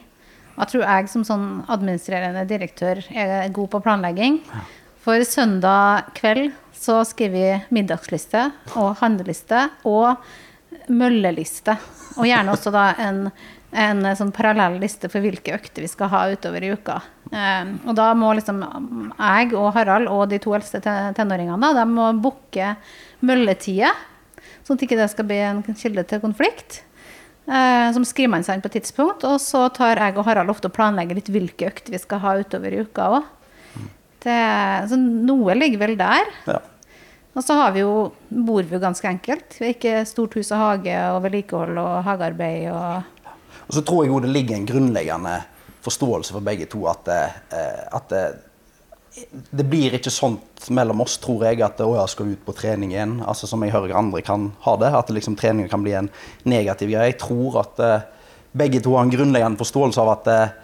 Jeg tror jeg som sånn administrerende direktør er god på planlegging. For søndag kveld så skriver vi middagsliste og handleliste og mølleliste. Og gjerne også da en, en sånn parallell liste for hvilke økter vi skal ha utover i uka. Eh, og da må liksom jeg og Harald og de to eldste tenåringene de må booke mølletider, sånn at ikke det skal bli en kilde til konflikt. Eh, som skriver man seg inn på et tidspunkt. Og så tar jeg og Harald ofte og planlegger litt hvilke økter vi skal ha utover i uka òg. Så noe ligger vel der. Ja. Og så har vi jo, bor vi jo ganske enkelt. Vi har ikke stort hus og hage og vedlikehold og hagearbeid og Og så tror jeg jo det ligger en grunnleggende forståelse for begge to at, eh, at det, det blir ikke sånt mellom oss, tror jeg, at å, jeg skal ut på trening igjen. Altså Som jeg hører andre kan ha det. At liksom, trening kan bli en negativ greie. Jeg tror at eh, begge to har en grunnleggende forståelse av at eh,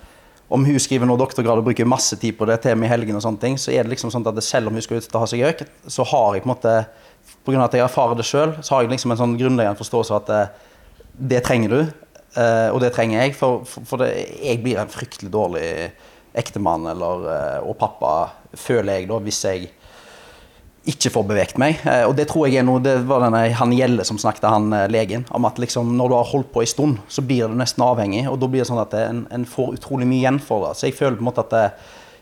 om hun skriver noe doktorgrad og bruker masse tid på det, med i helgen og sånne ting, så er det liksom sånn at selv om hun skal ut og ha seg økt, så har jeg på en måte Pga. at jeg erfarer det sjøl, så har jeg liksom en sånn grunnleggende forståelse av at eh, det trenger du, eh, og det trenger jeg. For, for, for det, jeg blir en fryktelig dårlig ektemann eller, eh, og pappa, føler jeg da, hvis jeg ikke får beveget meg. Eh, Og det tror jeg er noe Det var denne han Gjelle som snakket, han eh, legen, om at liksom når du har holdt på en stund, så blir du nesten avhengig, og da blir det sånn at det- en, en får utrolig mye igjen for det. Så jeg føler på en måte at det,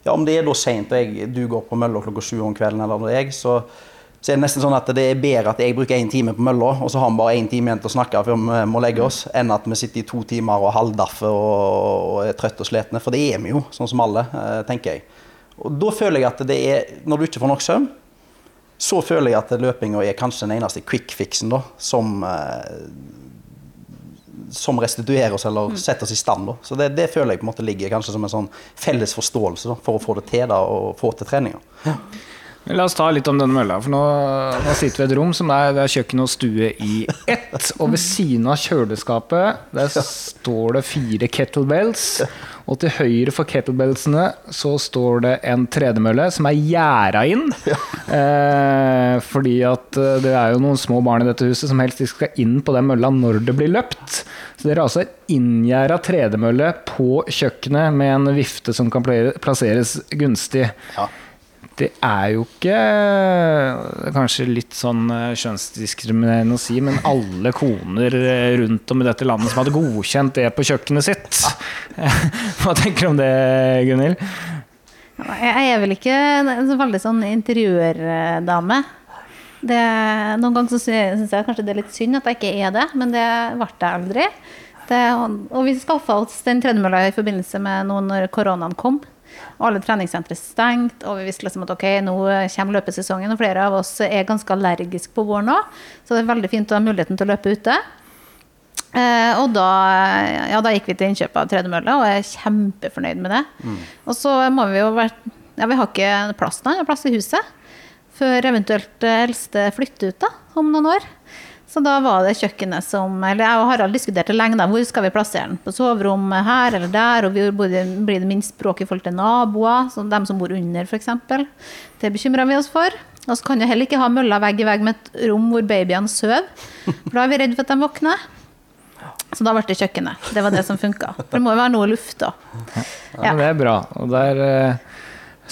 ja, om det er da seint og du går på mølla klokka sju om kvelden, eller jeg, så, så er det nesten sånn at det er bedre at jeg bruker én time på mølla, og så har vi bare én time igjen til å snakke før vi må legge oss, enn at vi sitter i to timer og halvdaffer og, og er trøtte og slitne. For det er vi jo, sånn som alle, eh, tenker jeg. Og da føler jeg at det er, når du ikke får nok søvn, så føler jeg at løpinga er kanskje den eneste quick fixen da, som, eh, som restituerer oss eller setter oss i stand. Da. Så det, det føler jeg på en måte ligger kanskje som en sånn felles forståelse da, for å få det til da, og få til treninga. Men La oss ta litt om denne mølla. For nå, nå sitter vi i et rom som er, det er kjøkken og stue i ett. Og ved siden av kjøleskapet der står det fire kettlebells. Og til høyre for kettlebellsene så står det en tredemølle som er gjerda inn. Eh, fordi at eh, det er jo noen små barn i dette huset som helst ikke skal inn på den mølla når det blir løpt. Så dere har altså inngjerda tredemølle på kjøkkenet med en vifte som kan plasseres gunstig. Ja. Det er jo ikke er Kanskje litt sånn eh, kjønnsdiskriminerende å si, men alle koner eh, rundt om i dette landet som hadde godkjent det på kjøkkenet sitt. Hva tenker du om det, Gunhild? Jeg er vel ikke en veldig sånn interiørdame. Det, noen ganger syns jeg kanskje det er litt synd at jeg ikke er det, men det ble jeg aldri. Det, og vi skaffa oss den tredemølla i forbindelse med noe når koronaen kom. Alle treningssentre stengt, og vi visste liksom at ok, nå kommer løpesesongen, og flere av oss er ganske allergiske på våren nå, så det er veldig fint å ha muligheten til å løpe ute. Eh, og da, ja, da gikk vi til innkjøp av tredemølle, og jeg er kjempefornøyd med det. Og så må vi jo være Ja, vi har ikke plass nå, vi har plass i huset. Før eventuelt eh, eldste flytter ut da, om noen år. Så da var det kjøkkenet som Eller jeg og Harald diskuterte lenge da, hvor skal vi plassere den. På soverommet her eller der, og vi blir det minst bråk i forhold til naboer, som dem som bor under f.eks. Det bekymra vi oss for. Og så kan du heller ikke ha mølla vegg i vegg med et rom hvor babyene sover, for da er vi redd for at de våkner. Så da ble det kjøkkenet. Det var det som funka. For det må jo være noe luft da. Ja, men Det er bra. Og der eh,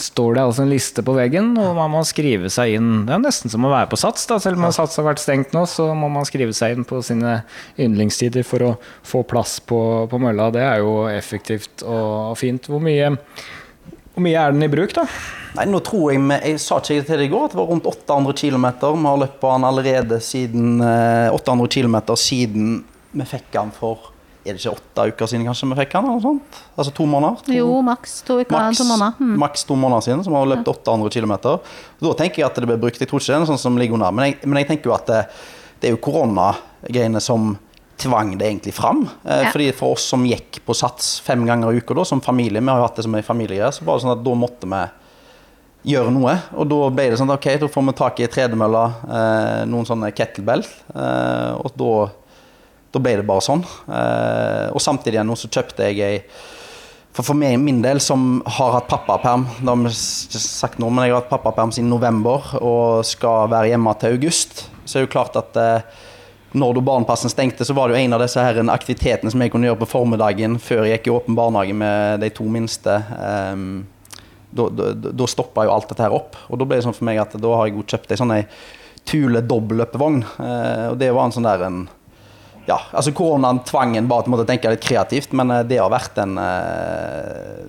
står det altså en liste på veggen, og man må skrive seg inn. Det er nesten som å være på Sats. da, Selv om Sats har vært stengt nå, så må man skrive seg inn på sine yndlingstider for å få plass på, på mølla. Det er jo effektivt og fint. Hvor mye, hvor mye er den i bruk, da? Nei, nå tror Jeg jeg sa ikke til deg i går at det var rundt 800 km. Vi har løpt på den allerede siden eh, 800 km siden vi fikk den for er det ikke åtte uker siden kanskje vi fikk han? eller sånt? Altså to måneder? To, Jo, maks to uker, maks, to måneder. Mm. maks to måneder siden, som har løpt 800 km. Da tenker jeg at det ble brukt. Jeg tror ikke det er sånn som ligger under. Men jeg, men jeg tenker jo at det, det er jo koronagreiene som tvang det egentlig fram. Eh, Ja. Fordi For oss som gikk på Sats fem ganger i uka da, som familie, vi har jo hatt det som en familie, så var det sånn at da måtte vi gjøre noe. Og da ble det sånn at ok, da får vi tak i tredemølla, eh, noen sånne kettlebell, eh, og da, da ble det bare sånn. Eh, og samtidig igjen så kjøpte jeg ei for, for meg, min del, som har hatt pappaperm Det har vi ikke sagt nå, men jeg har hatt pappaperm siden november og skal være hjemme til august. Så er det jo klart at eh, når barnepassen stengte, så var det jo en av disse her aktivitetene som jeg kunne gjøre på formiddagen før jeg gikk i åpen barnehage med de to minste. Ehm, da, da, stoppa jo alt dette her opp. Og da ble det sånn for meg at da har jeg godt kjøpt ei sånn ei Tule dobbelløpevogn. Eh, og det var en sånn der en ja, altså Koronaen tvang en bare til å måtte tenke litt kreativt, men eh, det har vært en eh,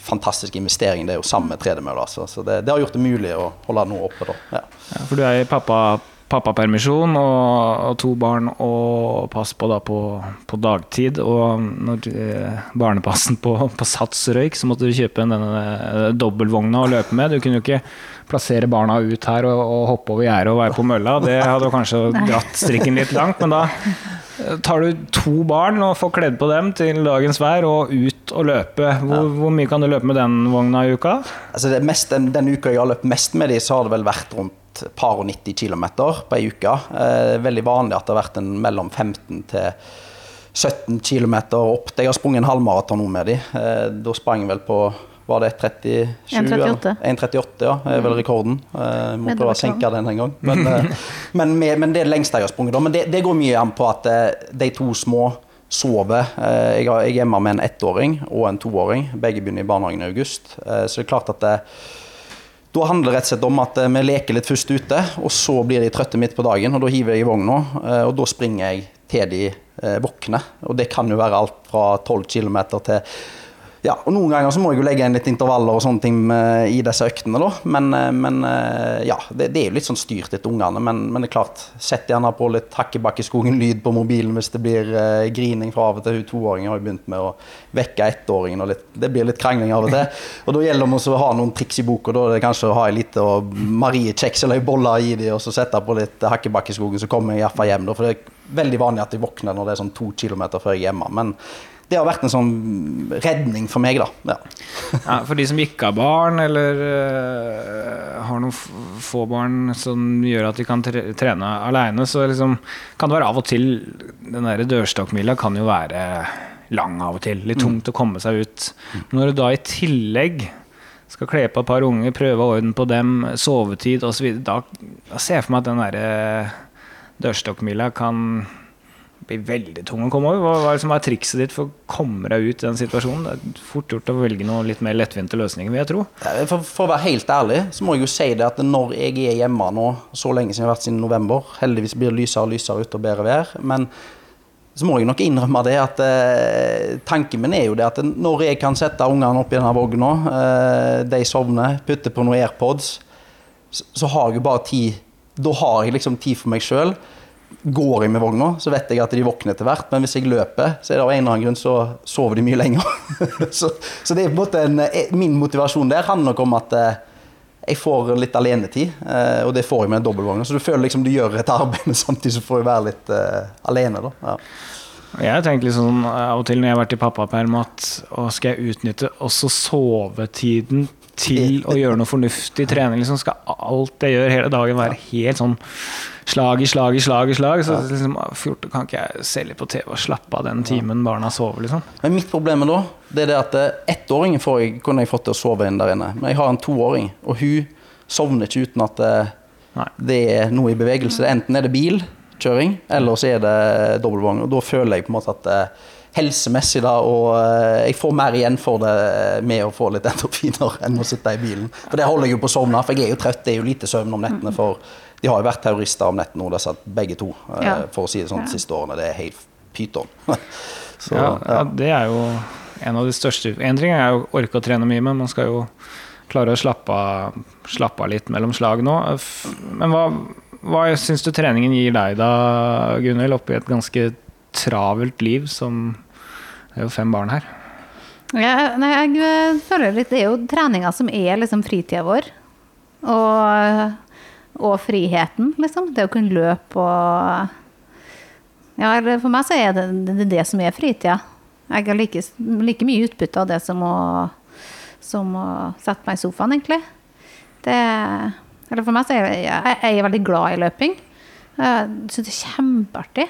fantastisk investering, det er jo sammen med tredemølla. Altså. Så det, det har gjort det mulig å holde noe oppe. da. Ja. Ja, for du er i pappa, pappapermisjon og, og to barn og pass på da på, på dagtid. Og når eh, barnepassen på, på Sats røyk, så måtte du kjøpe en denne eh, dobbeltvogna og løpe med. Du kunne jo ikke plassere barna ut her og, og hoppe over gjerdet og være på mølla. Det hadde kanskje dratt strikken litt langt, men da tar du to barn og får kledd på dem til dagens vær og ut og løpe. Hvor, hvor mye kan du løpe med den vogna i uka? Altså det mest, den, den uka jeg har løpt mest med de, så har det vel vært rundt par og 90 km på ei uke. Eh, veldig vanlig at det har vært en mellom 15 til 17 km opp. Jeg har sprunget en halvmaraton nå med de. Eh, da sprang jeg vel på var det 1,37? 1,38. 1,38, ja. er vel rekorden. Eh, må prøve å senke den en gang. Men, eh, men, med, men det er det lengste jeg har sprunget. Men det, det går mye an på at eh, de to små sover. Eh, jeg, er hjemme med en ettåring og en toåring. Begge begynner i barnehagen i august. Så det er klart at det, da handler det rett og slett om at vi leker litt først ute, og så blir de trøtte midt på dagen. og Da hiver jeg i vogna, og da springer jeg til de våkner. Og det kan jo være alt fra 12 km til ja, og Noen ganger så må jeg jo legge inn litt intervaller og sånne ting eh, i disse øktene. da, Men, eh, men eh, ja, det, det, er jo litt sånn styrt etter ungene. Men, men, det er klart, sett gjerne på litt Hakkebakkeskogen-lyd på mobilen hvis det blir eh, grining fra av og til. Hun toåringen har jo begynt med å vekke ettåringen, og litt, det blir litt krangling av og til. Og da gjelder det å ha noen triks i boka. Da er det kanskje å ha ei lita Marie-kjeks eller ei bolle i de, og så sette på litt Hakkebakkeskogen, så kommer jeg iallfall hjem. Da, for det er veldig vanlig at jeg våkner når det er sånn to kilometer før jeg er hjemme. men det har vært en sånn redning for meg, da. Ja. ja for de som ikke har barn, eller uh, har noen få barn som gjør at de kan tre trene aleine, så liksom, kan det være av og til Den der dørstokkmila kan jo være lang av og til. Litt tungt mm. å komme seg ut. Når du da i tillegg skal kle på et par unger, prøve orden på dem, sovetid osv., da, da ser jeg for meg at den derre dørstokkmila kan blir veldig tung å komme over. Hva, hva er som er trikset ditt for å komme deg ut i den situasjonen? Det er fort gjort å velge noe litt mer lettvinte løsninger, vil jeg tro. For, for, å være helt ærlig, så må jeg jo si det at når jeg er hjemme nå, så lenge siden jeg har vært siden november, heldigvis blir det lysere og lysere ute og bedre vær, men så må jeg nok innrømme det at eh, tanken min er jo det at når jeg kan sette ungene opp i denne vogna, eh, de sovner, putte på noen AirPods, så, så har jeg jo bare tid Da har jeg liksom tid for meg sjøl. Går jeg med vogna, så vet jeg at de våkner etter hvert. Men hvis jeg løper, så er det av en eller annen grunn så sover de mye lenger. så, så, det er på en måte en, eh, min motivasjon der handler nok om at eh, jeg får litt alenetid. Eh, og det får jeg med en dobbeltvogn. Så du føler liksom du gjør et arbeid, men samtidig så får du være litt uh, alene. da. Ja. Jeg litt sånn, av og til når jeg har vært i pappaperm at å, skal jeg utnytte også sovetiden til å gjøre noe fornuftig trening? Liksom skal alt jeg gjør hele dagen være helt sånn slag i slag i slag i slag. Så liksom, kan ikke jeg se litt på TV og slappe av den timen barna sover, liksom. Men mitt problem da, det er det at ettåring ettåringen får jeg, kunne jeg fått til å sove inn der inne. Men jeg har en toåring, og hun sovner ikke uten at det, eh, det er noe i bevegelse. Enten er det bilkjøring, eller så er det dobbeltvogn. Og da føler jeg på en måte at eh, helsemessig, da, og jeg får mer igjen for det med å få litt endorfiner enn å sitte i bilen. For det holder jeg jo på å sovne, for jeg er jo trøtt. Det er jo lite søvn om nettene for de har jo vært terrorister om nettene, og det satt begge to, eh, ja. for å si det sånn, de siste årene. Det er helt pyton. Så, ja, ja, det er jo en av de største En ting er jo å orke å trene mye, men man skal jo klare å slappe av, slappe av litt mellom slag nå. Men hva, hva syns du treningen gir deg da, Gunhild, oppi et ganske travelt liv som Det er jo fem barn her. Jeg, nei, jeg eh, føler litt Det er jo treninga som er liksom fritida vår. Og og friheten, liksom. Det å kunne løpe og Ja, for meg så er det det, det som er fritida. Jeg har like, like mye utbytte av det som å, som å sette meg i sofaen, egentlig. Det, eller for meg så er jeg, jeg, jeg er veldig glad i løping. Jeg syns det er kjempeartig.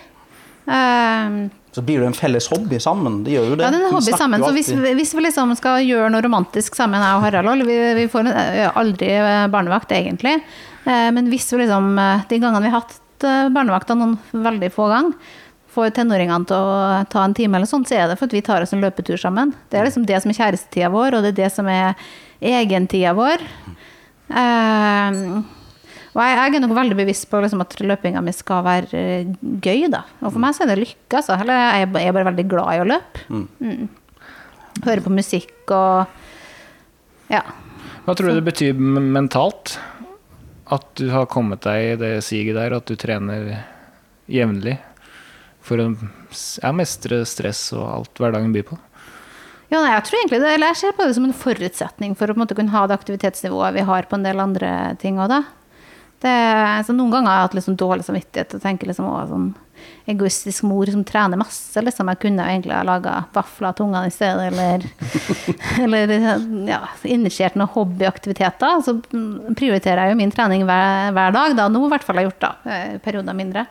Um, så blir det en felles hobby sammen. Det gjør jo det. Ja, det er en hobby sammen. Så hvis, hvis, vi liksom skal gjøre noe romantisk sammen, jeg og Harald Vi, vi får aldri barnevakt, egentlig. Eh, men hvis vi liksom, eh, de gangene vi har hatt eh, barnevakta, noen veldig få ganger, får tenåringene til å ta en time, eller sånt, så er det for at vi tar oss en løpetur sammen. Det er liksom det som er kjærestetida vår, og det er det som er egentida vår. Og jeg, er nok veldig bevisst på liksom, at løpinga mi skal være gøy. Da. Og for meg så er det lykke. Altså. Eller jeg er bare veldig glad i å løpe. Mm. Mm. Høre på musikk og ja. Hva tror du det betyr mentalt? at du har kommet deg i det siget der, at du trener jevnlig for å ja, mestre stress og alt hverdagen byr på? Ja, nei, jeg tror egentlig det, eller jeg ser på det som en forutsetning for å måte kunne ha det aktivitetsnivået vi har på en del andre ting òg, da. Det, så noen ganger har jeg hatt liksom dårlig samvittighet og tenker liksom òg sånn egoistisk mor som trener masse, liksom. Jeg kunne egentlig ha laga vafler til ungene i stedet, eller, eller ja, initiert noen hobbyaktiviteter. Så prioriterer jeg jo min trening hver, hver dag, da. Nå i hvert fall har jeg gjort, da. eh, Perioder mindre.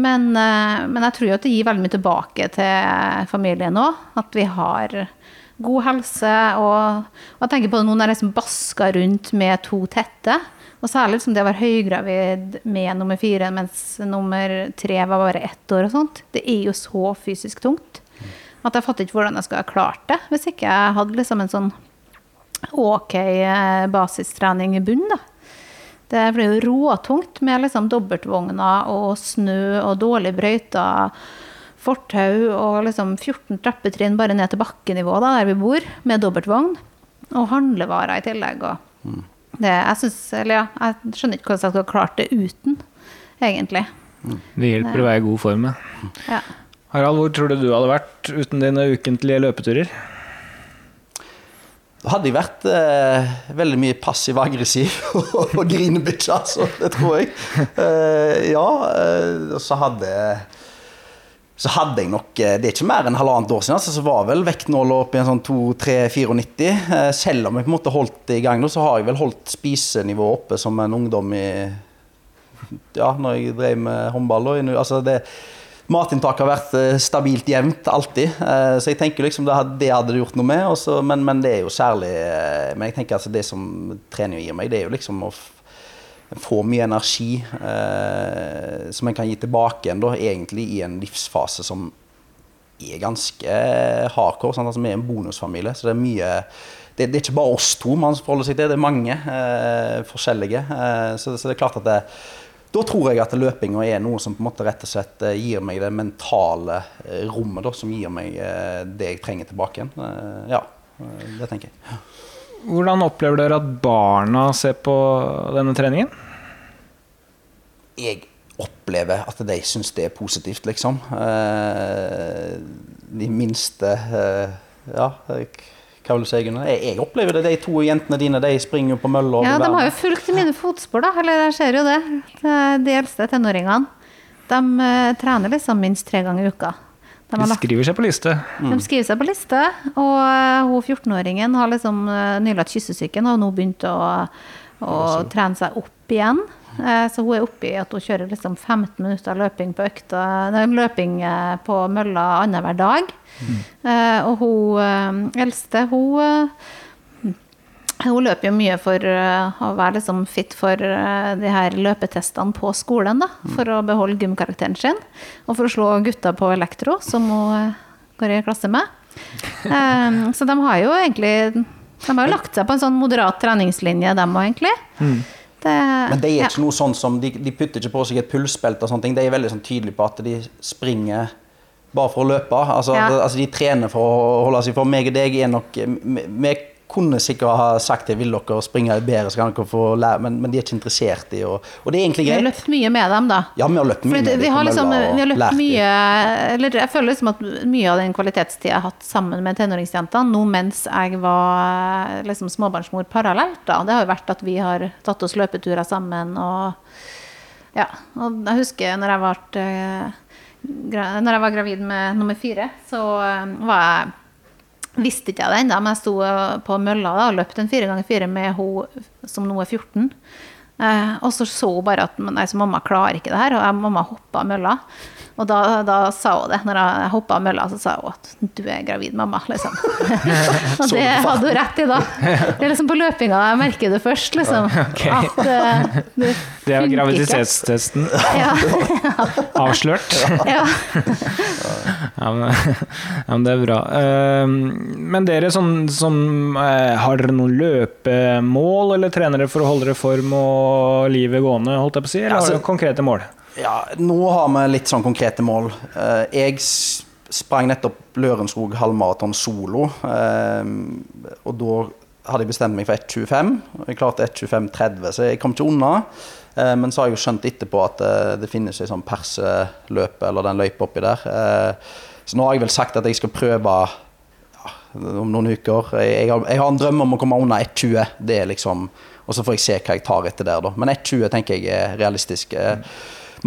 Men, eh, men jeg tror jo at det gir veldig mye tilbake til familien òg. At vi har god helse. Og, og jeg tenker på det nå når jeg liksom basker rundt med to tette. Og særlig liksom det å være høygravid med nummer fire, mens nummer tre var bare ett år og sånt. Det er jo så fysisk tungt at jeg fatter ikke hvordan jeg skulle ha klart det hvis ikke jeg hadde liksom en sånn ok eh, basistrening i bunn, da. Det blir jo råtungt med liksom dobbeltvogner og snø og dårlig brøyta fortau og liksom 14 trappetrinn bare ned til bakkenivå da, der vi bor, med dobbeltvogn. Og handlevarer i tillegg. Og det, jeg, synes, eller ja, jeg skjønner ikke hvordan jeg skulle klart det uten, egentlig. Det hjelper å være i god form. ja. Ja. Harald, hvor tror du du hadde vært uten dine ukentlige løpeturer? Da hadde jeg vært eh, veldig mye passiv-aggressiv og, grinebitch grinebikkje, altså. Det tror jeg. Eh, ja, eh, og så hadde så hadde jeg nok eh, Det er ikke mer enn halvannet år siden, altså, så var vel vektnåla opp i en sånn 2-3-94. Eh, selv om jeg på en måte holdt det i gang, så har jeg vel holdt spisenivået oppe som en ungdom i Ja, når jeg drev med håndball. Altså det, Matinntaket har vært eh, stabilt jevnt, alltid. Så jeg tenker liksom det hadde, det hadde gjort noe med. Også, men, men det er jo særlig Men jeg tenker altså det som trening gir meg, det er jo liksom å f- få mye energi eh, som en kan gi tilbake igjen, da, egentlig i en livsfase som er ganske hardcore. Sant? Altså, vi er en bonusfamilie, så det er mye det, det er ikke bare oss to man forholder seg til, det er mange eh, forskjellige. Eh, så, så det er klart at det, da tror jeg at løpinga er noe som på en måte rett og slett eh, gir meg det mentale eh, rommet, da, som gir meg eh, det jeg trenger tilbake igjen. Ja, det tenker jeg. Hvordan opplever dere at barna ser på denne treningen? jeg opplever at de syns det er positivt, liksom. Eh, de minste eh, Ja, hva vil du si, Gunnar? Jeg, opplever det. De to jentene dine de springer jo på mølla. Ja, de har jo fulgt i mine fotspor, da. Eller jeg ser jo det. De eldste tenåringene. De eh, trener liksom minst tre ganger i uka. De, skriver seg på liste. de skriver seg på liste, og eh, hun 14-åringen har liksom eh, nylig hatt kyssesyken og har nå begynt å, å trene seg opp igjen. Eh, Så hun er oppe i at hun kjører liksom 15 minutter løping på økta, nei, løping på mølla annenhver dag. Mm. Og hun eldste, hun hun løper jo mye for eh, å være liksom fit for eh, de her løpetestene på skolen, da, for å beholde gymkarakteren sin. Og for å slå gutta på elektro, som hun eh, går i klasse med. Um, så de har jo egentlig De har jo lagt seg på en sånn moderat treningslinje, dem òg, egentlig. Det, Men det er ja. ikke noe sånn som, de, de putter ikke på seg et pulsbelte og sånne ting. De er veldig sånn tydelige på at de springer bare for å løpe. Altså, Ja. altså De trener for å holde seg for meg og deg er nok vi kunne sikkert ha sagt det, vil dere springe bedre, så kan dere få lære, men, men de er ikke interessert i å Og det er egentlig greit. Vi har løpt mye med dem, da. Ja, vi har løpt mye med vi har, liksom, vi har løpt mye Eller jeg føler liksom at mye av den kvalitetstida jeg har hatt sammen med tenåringsjentene, nå mens jeg var liksom småbarnsmor parallelt, da, det har jo vært at vi har tatt oss løpeturer sammen og Ja. Og jeg husker når jeg, ble, eh, når jeg var gravid med nummer fire, så eh, var jeg Visste ikke jeg det ennå, men jeg sto på mølla da, og løpte en fire ganger fire med hun som nå er 14. Eh, og så så hun bare at nei, så mamma klarer ikke det her, og jeg, mamma hoppa mølla. Og da, da sa hun det. Når jeg hoppa av mølla, så sa hun at du er gravid, mamma. Liksom. og det hadde hun rett i, da. Det er liksom på løpinga jeg merker det først, liksom. At uh, det Det er graviditetstesten Ja. avslørt. ja. Ja, men, ja, men det er bra. Eh, Men dere som, som eh, Har dere noen løpemål, eller trenere for å holde dere i form og livet gående, holdt jeg på å si? Eller har altså- dere konkrete mål? Ja, nå har vi litt sånn konkrete mål. Eh, Jeg sprang nettopp Lørenskog halvmaraton solo. eh, Og da hadde jeg bestemt meg for 1,25. og Jeg klarte 1,25,30, så jeg kom ikke unna. Eh, men så har jeg jo skjønt etterpå at det finnes ei sånn perseløpe eller den løypa oppi der. Så nå har jeg vel sagt at jeg skal prøve ja, om noen uker. Jeg, har, jeg har en drøm om å komme unna 1,20. Det er liksom Og så får jeg se hva jeg tar etter der, da. Men 1,20 tenker jeg er realistisk. Eh,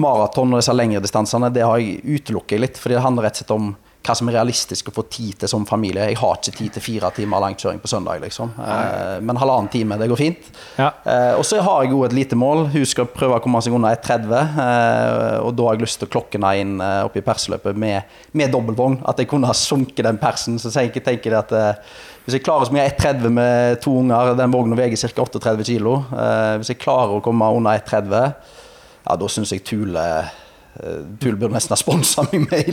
Maraton og disse lengre distansene, det har jeg utelukket litt, fordi det handler rett og slett om hva som er realistisk å få tid til som familie. Jeg har ikke tid til fire timer langkjøring på søndag, liksom. Eh, men halvannen time, det går fint. Ja. Eh, og så har jeg jo et lite mål. Hun skal prøve å komme seg unna 1,30. Eh, og da har jeg lyst til å klokke henne inn eh, opp i perseløpet med, med dobbeltvogn. At jeg kunne ha sunket den persen. Så tenker jeg tenker jeg at hvis jeg klarer så mye 1,30 med to unger, den vogna veier ca. 38 kg. Eh, hvis jeg klarer å komme under 1,30, ja, da syns jeg Tule eh, Tule burde nesten ha sponsa meg med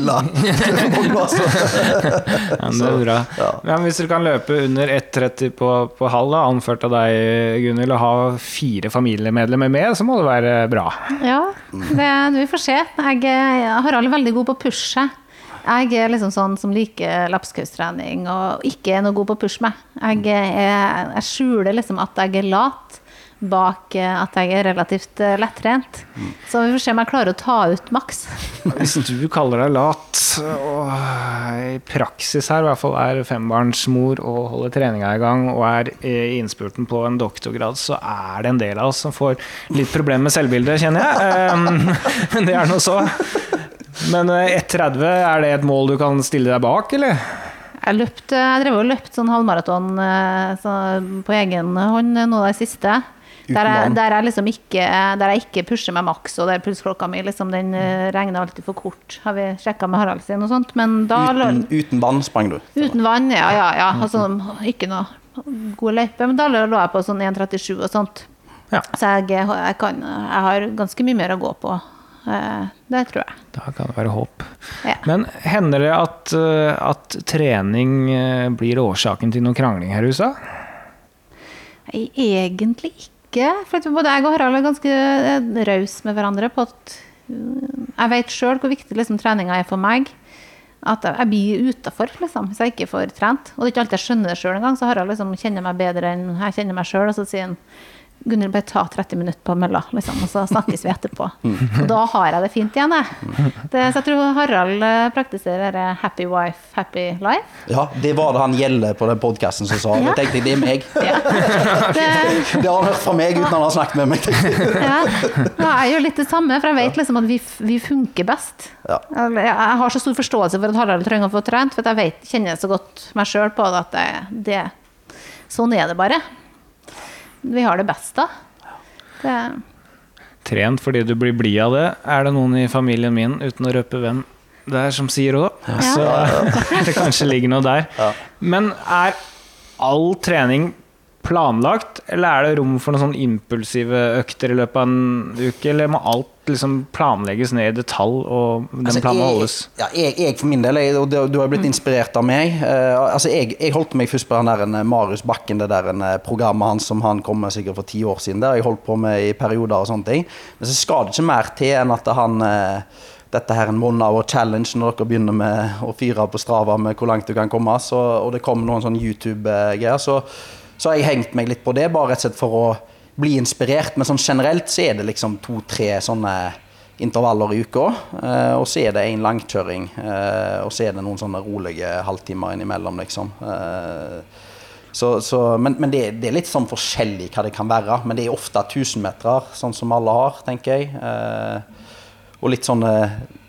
altså. Ja, men det er bra. ja. Hvis dere kan løpe under 1,30 på, på halv, anført av deg, Gunhild, og ha fire familiemedlemmer med, så må det være bra. Ja, det, vi får se. Jeg, jeg har alle veldig god på å pushe. Jeg er liksom sånn som liker lapskaustrening og ikke er noe god på å pushe meg. Jeg, jeg skjuler liksom at jeg er lat bak eh, at jeg er relativt eh, lettrent. Så vi får se om jeg klarer å ta ut maks. Hvis du kaller deg lat, og i praksis her i hvert fall er fembarnsmor og holder treninga i gang og er i innspurten på en doktorgrad, så er det en del av oss som får litt problemer med selvbildet, kjenner jeg. Um, Men det er nå så. Men eh, 1,30, er det et mål du kan stille deg bak, eller? Jeg, løpt, jeg drev og løpt sånn halvmaraton eh, så på egen hånd nå det siste. Der jeg, der jeg liksom ikke Der jeg ikke pusher med maks, og der pulsklokka mi liksom, den eh, regner alltid for kort. Har vi sjekka med Harald sin og sånt. Men da Uten, uten vann sprang du. Uten vann, ja, ja. ja. Altså, ikke noe god løype. Men da lå jeg på sånn 1,37 og sånt. Ja. Så jeg, jeg, kan, jeg har ganske mye mer å gå på. Eh, Det tror jeg. Da kan det være håp. Ja. Men hender det at, eh, at trening blir årsaken til noen krangling her i huset? Nei, Egentlig ikke. For både jeg og Harald er ganske eh, rause med hverandre på at mm, Jeg vet sjøl hvor viktig liksom, treninga er for meg. At jeg blir utafor liksom, hvis jeg ikke får trent. Og det er ikke alltid jeg skjønner det sjøl engang. Så Harald liksom, kjenner meg bedre enn jeg kjenner meg sjøl. Og så sier han Gunhild, bare ta 30 minutter på mølla, liksom, og så snakkes vi etterpå. Og da har jeg det fint igjen, jeg. Det, så jeg tror Harald eh, praktiserer eh, happy wife, happy life. Ja, det var det han gjelder på den podkasten som sa. Ja. Jeg tenkte det er meg. Ja. Det, Det har han hørt fra meg uten han har snakket med meg. Ja. ja, jeg gjør litt det samme, for jeg vet liksom at vi, vi funker best. Ja. Jeg jeg har så stor forståelse for at Harald trenger å få trent, for at jeg vet, kjenner så godt meg sjøl på det at det, det, sånn er det bare. Vi har det best av. Det, Trent fordi du blir blid av det, er det noen i familien min, uten å røpe hvem det er, som sier òg. Så det kanskje ligger noe der. Ja. Men er all trening planlagt, eller er det rom for noen sånn impulsive økter i løpet av en uke, eller må alt liksom planlegges ned i detalj, og den Altså, planen må holdes? Ja, jeg, jeg for min del, jeg, og du, har blitt inspirert av meg. uh, altså jeg, jeg holdt meg først på den der en, Marius Bakken, det der en, eh, programmet hans som han kom med sikkert for ti år siden. der jeg holdt på med i perioder og sånne ting. Men så skal det ikke mer til enn at han uh, dette her en one hour challenge når dere begynner med å fyre på Strava med hvor langt du kan komme, så, og det kom noen sånne YouTube-greier, så, så har jeg hengt meg litt på det, bare rett og slett for å bli inspirert. Men sånn generelt så er det liksom to-tre sånne intervaller i uka. eh, og så er det én langkjøring, eh, og så er det noen sånne rolige halvtimer innimellom, liksom. Eh, så, så, men men det, det er litt sånn forskjellig hva det kan være. Men det er ofte 1000-metere, sånn som alle har, tenker jeg. Eh, og litt sånne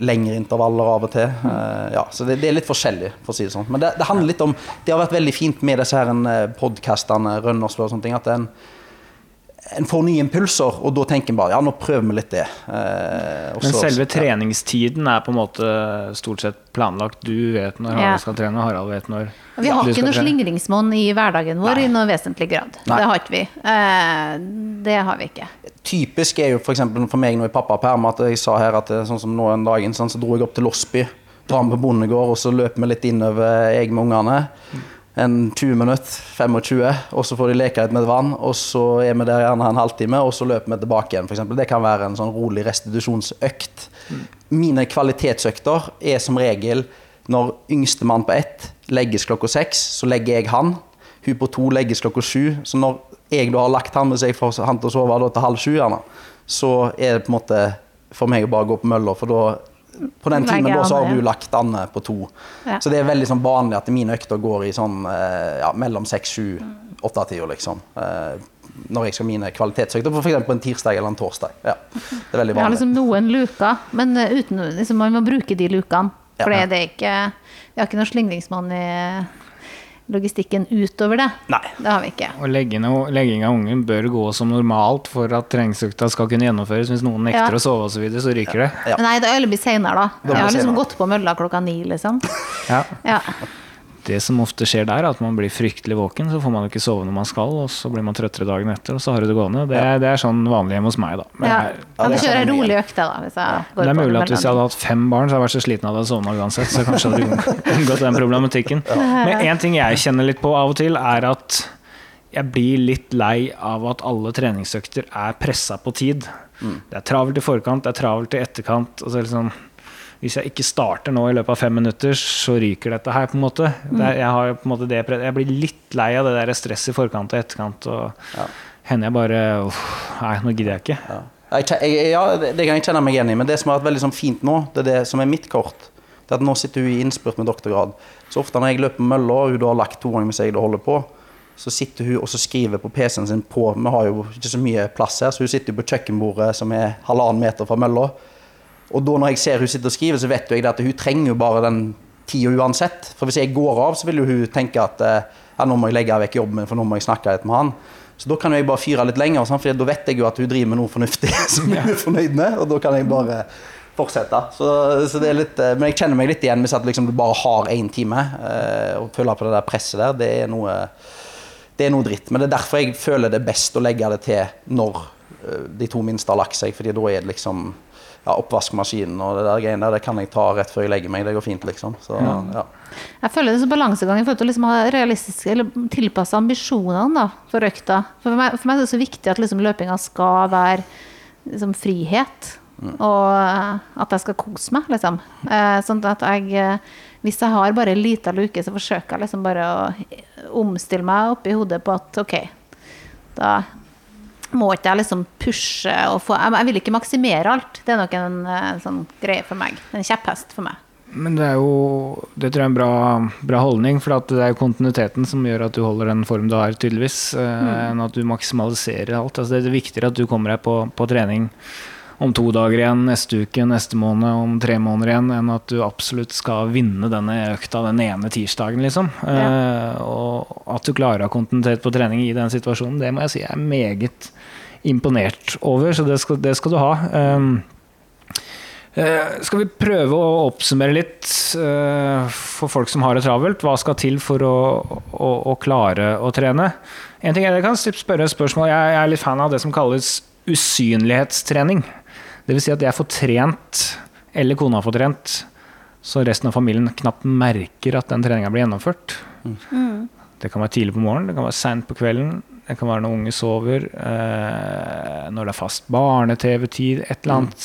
lengre intervaller av og til. Eh, ja, så det, det er litt forskjellig, for å si det sånn. Men det, det handler litt om Det har vært veldig fint med disse her podkastene, Rønn og sånne ting, at en, en får nye impulser, og da tenker en bare ja, nå prøver vi litt det. Eh, Men selve ja. treningstiden er på en måte stort sett planlagt. Du vet når Ja. Harald skal trene, og Harald vet når vi har ikke noe slingringsmonn i hverdagen vår i noe vesentlig grad. Nei. Det har ikke vi. Eh, det har vi ikke. Typisk er jo for, eksempel for meg nå i pappaperm at jeg sa her at sånn som nå en dagen, sånn, så dro jeg opp til Losby, drar med på bondegård, og så løper vi litt innover jeg med ungene. En 20 minutter, 25, og så får de leke litt med vann, og så er vi der gjerne en halvtime, og så løper vi tilbake igjen, f.eks. Det kan være en sånn rolig restitusjonsøkt. Mine kvalitetsøkter er som regel når yngstemann på ett legges klokka seks, så legger jeg han. Hun på to legges klokka sju. Så når jeg da har lagt han med seg for han til å sove da til halv sju, gjerne, så er det på en måte for meg å bare gå på mølla, for da på den timen da, så har du lagt Anne på to. Ja. Så det er veldig sånn vanlig at mine økter går i sånn eh, ja, mellom seks, sju, åtte tider, liksom. Eh, når jeg skal mine kvalitetsøkter, f.eks. på en tirsdag eller en torsdag. Ja, det er veldig vanlig. Vi har liksom noen luker, men eh, uten, liksom, man må bruke de lukene. For det er ikke Vi har ikke noen slingringsmann i logistikken utover det. Nei. Det har vi ikke. Og legging av, legging av ungen bør gå som normalt for at treningsøkta skal kunne gjennomføres. Hvis noen nekter Ja. å sove osv., så, videre, så ryker det. Ja. Nei, det blir senere, da. Jeg har liksom senere. gått på mølla klokka ni, liksom. Ja. Ja. Det som ofte skjer der, er at man blir fryktelig våken, så får man ikke sove når man skal, og så blir man trøttere dagen etter, og så har du det gående. Det, er- det er sånn vanlig hjemme hos meg, da. Men ja. jeg- Kan du det kjøre kjenner en jeg rolig økt da? Hvis jeg går det er mulig at hvis jeg hadde hatt fem barn, så hadde jeg vært så sliten at jeg hadde sovna uansett. Så kanskje hadde jeg unngått den problematikken. Men en ting jeg kjenner litt på av og til, er at jeg blir litt lei av at alle treningsøkter er pressa på tid. Det er travelt i forkant, det er travelt i etterkant. Og så er det sånn, hvis jeg ikke starter nå i løpet av fem minutter, så ryker dette her, på en måte. Det er, jeg, har på en måte det, jeg blir litt lei av det der stresset i forkant og etterkant. Og Ja. hender jeg bare uff, Nei, nå gidder jeg ikke. Ja. Jeg, ja, det kan jeg kjenne meg igjen i, men det som har vært veldig sånn fint nå, det er det som er mitt kort. Det er at Nå sitter hun i innspurt med doktorgrad. Så ofte når jeg løper mølla, og hun da har lagt to ganger mens jeg holder på, så sitter hun og så skriver på PC-en sin på Vi har jo ikke så mye plass her, så hun sitter jo på kjøkkenbordet som er halvannen meter fra mølla. Og da når jeg ser hun sitter og skriver, så vet jeg at hun trenger jo bare den tida uansett. For hvis jeg går av, så vil jo hun tenke at eh, ja, nå må jeg legge vekk jobben min, for nå må jeg snakke litt med han. Så da kan jeg bare fyre litt lenger, for da vet jeg jo at hun driver med noe fornuftig som hun er fornøyd med, og da kan jeg bare fortsette. Så, så det litt, eh, men jeg kjenner meg litt igjen hvis at liksom du bare har én time, eh, og føler på det der presset der. Det er noe det er noe dritt. Men det er derfor jeg føler det er best å legge det til når de to minste har lagt seg, fordi da er det liksom ja, oppvaskmaskinen og det der greiene der, det kan jeg ta rett før jeg legger meg. Det går fint, liksom. Så, ja. Jeg føler det som balansegang i forhold til å liksom ha realistiske eller tilpasse ambisjonene da, for økta. For meg, for meg er det så viktig at liksom løpinga skal være liksom, frihet. Og eh, at jeg skal kose meg, liksom. Eh, sånn at jeg eh, Hvis jeg har bare ei lita luke, så forsøker jeg liksom bare å omstille meg oppi hodet på at OK, da må ikke jeg liksom pushe og få Jeg, jeg vil ikke maksimere alt. Det er nok en en sånn greie for meg. En kjepphest for meg. Men det er jo Det tror jeg er en bra, bra holdning, for at det er jo kontinuiteten som gjør at du holder den form du har, tydeligvis, mm. enn at du maksimaliserer alt. Altså det er viktigere at du kommer deg på, på trening om to dager igjen, neste uke, neste måned, om tre måneder igjen, enn at du absolutt skal vinne denne økta den ene tirsdagen, liksom. Eh, og at du klarer å ha kontinuitet på trening i den situasjonen, det må jeg si jeg er meget imponert over, så det skal, det skal du ha. Um, skal vi prøve å oppsummere litt eh, for folk som har det travelt? Hva skal til for å, å, å klare å trene? En ting Jeg kan spørre et spørsmål. Jeg, jeg er litt fan av det som kalles usynlighetstrening. Dvs. Si at jeg får trent, eller kona får trent, så resten av familien knapt merker at den treninga blir gjennomført. Det kan være tidlig på morgenen, det kan være seint på kvelden, det kan være når unge sover, eh, når det er fast barne-TV-tid, et eller annet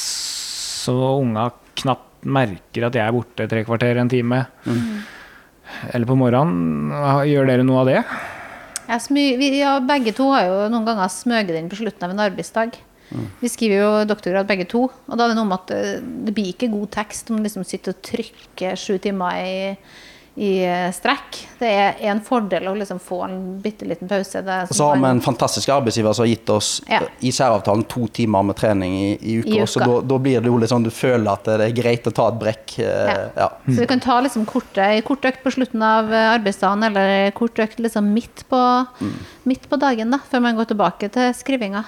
så unga knapt merker at jeg er borte tre kvarter, en time. Eller på morgenen. Gjør dere noe av det? Ja, smy, vi, ja, begge to har jo noen ganger smøget inn på slutten av en arbeidsdag. Vi skriver jo doktorgrad begge to, og da er det noe med at eh, det blir ikke god tekst om du liksom sitter og trykker sju timer i, i eh, strekk. Det er en fordel å liksom få en bitte liten pause. Og så har vi en fantastisk arbeidsgiver som har gitt oss Ja. eh, i særavtalen to timer med trening i, i uka. I uka. Så da, blir det jo litt sånn du føler at det er greit å ta et brekk. Ja. ja. Så du kan ta liksom korte, kort økt på slutten av arbeidsdagen, eller kort økt liksom midt på, midt på dagen, da, før man går tilbake til skrivinga.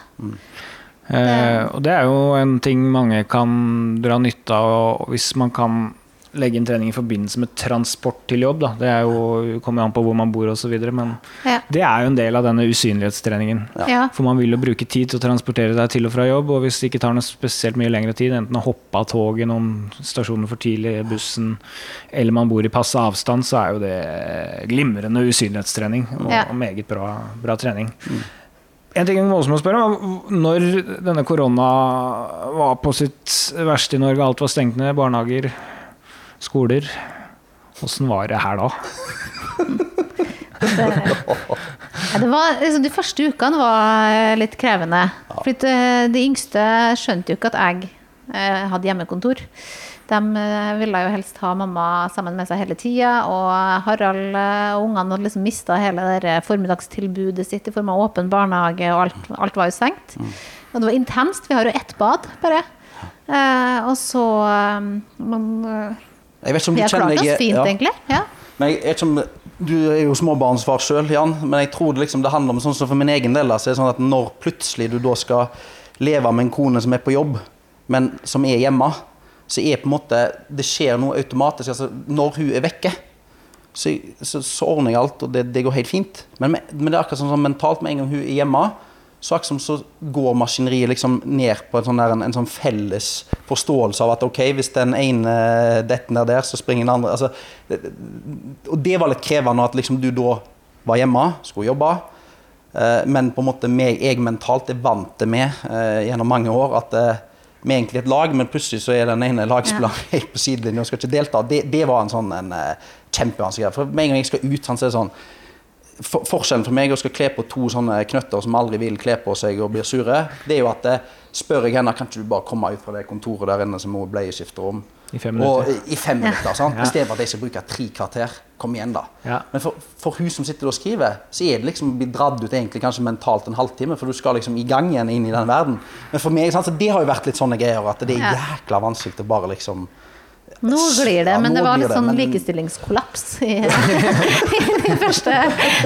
Eh, og det er jo en ting mange kan dra nytte av og hvis man kan legge inn trening i forbindelse med transport til jobb. Da. Det er jo, kommer jo an på hvor man bor osv. Men Ja. det er jo en del av denne usynlighetstreningen. Ja. For man vil jo bruke tid til å transportere deg til og fra jobb, og hvis det ikke tar noe spesielt mye lengre tid, enten å hoppe av toget noen stasjoner for tidlig, bussen, eller man bor i passe avstand, så er jo det glimrende usynlighetstrening og, Ja. og meget bra, bra trening. En ting jeg må spørre om, Når denne korona var på sitt verste i Norge, alt var stengt ned, barnehager, skoler Åssen var det her da? Ja, det var, liksom, de første ukene var eh, litt krevende. For de yngste skjønte jo ikke at jeg eh, hadde hjemmekontor. De eh, ville jo helst ha mamma sammen med seg hele tida, og Harald eh, og ungene hadde liksom mista hele det formiddagstilbudet sitt i form av åpen barnehage, og alt, alt var jo stengt. Og det var intenst. Vi har jo ett bad, bare. Eh, og så eh, Men Jeg vet ikke om du har klart oss jeg- fint, ja. egentlig. Ja. Men jeg vet ikke Du er jo småbarnsfar sjøl, Jan. Men jeg tror det, liksom, det handler om sånn som for min egen del. da, Så det sånn at Når plutselig du da skal leve med en kone som er på jobb, men som er hjemme, så er på en måte Det skjer noe automatisk. altså Når hun er vekke, så, så, så ordner jeg alt, og det, det går helt fint. Men, men det er akkurat sånn, sånn mentalt med en gang hun er hjemme, så akkurat så går maskineriet liksom ned på en sånn, der, en, en sånn felles forståelse av at ok, hvis den ene detter ned der, så springer den andre. altså det, og det var litt krevende at liksom du da var hjemme, skulle jobbe. eh, Men på en måte meg, jeg mentalt er vant til med eh, gjennom mange år at eh, vi er egentlig et lag, men plutselig så er den ene lagspilleren helt på sidelinjen og skal ikke delta. Det, det var en sånn en, eh, kjempevanskelig. For med en gang jeg skal ut, han så er det sånn for, Forskjellen for meg å skal kle på to sånne knøtter som aldri vil kle på seg og blir sure, det er jo at eh, spør jeg henne kan ikke du bare komme ut fra det kontoret der inne som hun bleieskifter om. I fem Og, minutter. I fem minutter, sant? Ja. for at jeg skal bruke tre kvarter. Kom igjen, da. Ja. Men for, for hun som sitter og skriver, så er det liksom å bli dratt ut egentlig kanskje mentalt en halvtime, for du skal liksom i gang igjen inn i den verden. Men for meg, sant, så det har jo vært litt sånne greier at det er jækla vanskelig å bare liksom Nå glir det, Ja, men det var litt det, sånn men- likestillingskollaps i, i de første,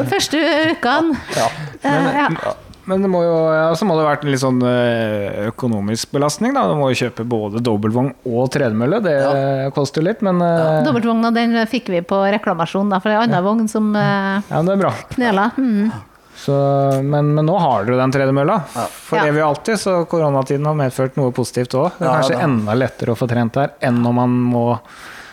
første ukene. Ja. Men, ja. Men det må jo, ja, så må det vært en litt sånn eh, økonomisk belastning. da. Du må jo kjøpe både dobbeltvogn og tredemølle. Det koster jo litt, men ja. Dobbeltvogna den fikk vi på reklamasjon, da, for det er en annen vogn som uh, ja, det bra. knela. Mm. Så, men, men nå har dere den tredemølla. For Ja. det vi alltid, så koronatiden har medført noe positivt òg. Det er Ja, kanskje enda lettere å få trent der enn når man må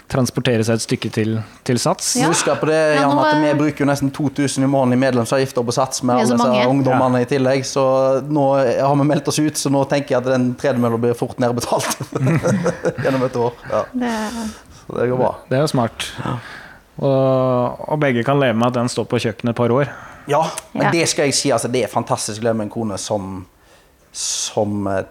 transportere seg et stykke til, til Sats. Ja. Husk på det, Jan, at er- vi bruker jo nesten 2000 i måneden i medlemsavgifter på Sats med alle disse ungdommene ja. i tillegg. Så nå har vi meldt oss ut, så nå tenker jeg at den tredemølla blir fort nedbetalt gjennom et år. Ja, Det, så det går bra. Det er jo smart. Og, og begge kan leve med at den står på kjøkkenet et par år. Ja, men Ja. det skal jeg si, altså, det er fantastisk å leve med en kone som, som eh,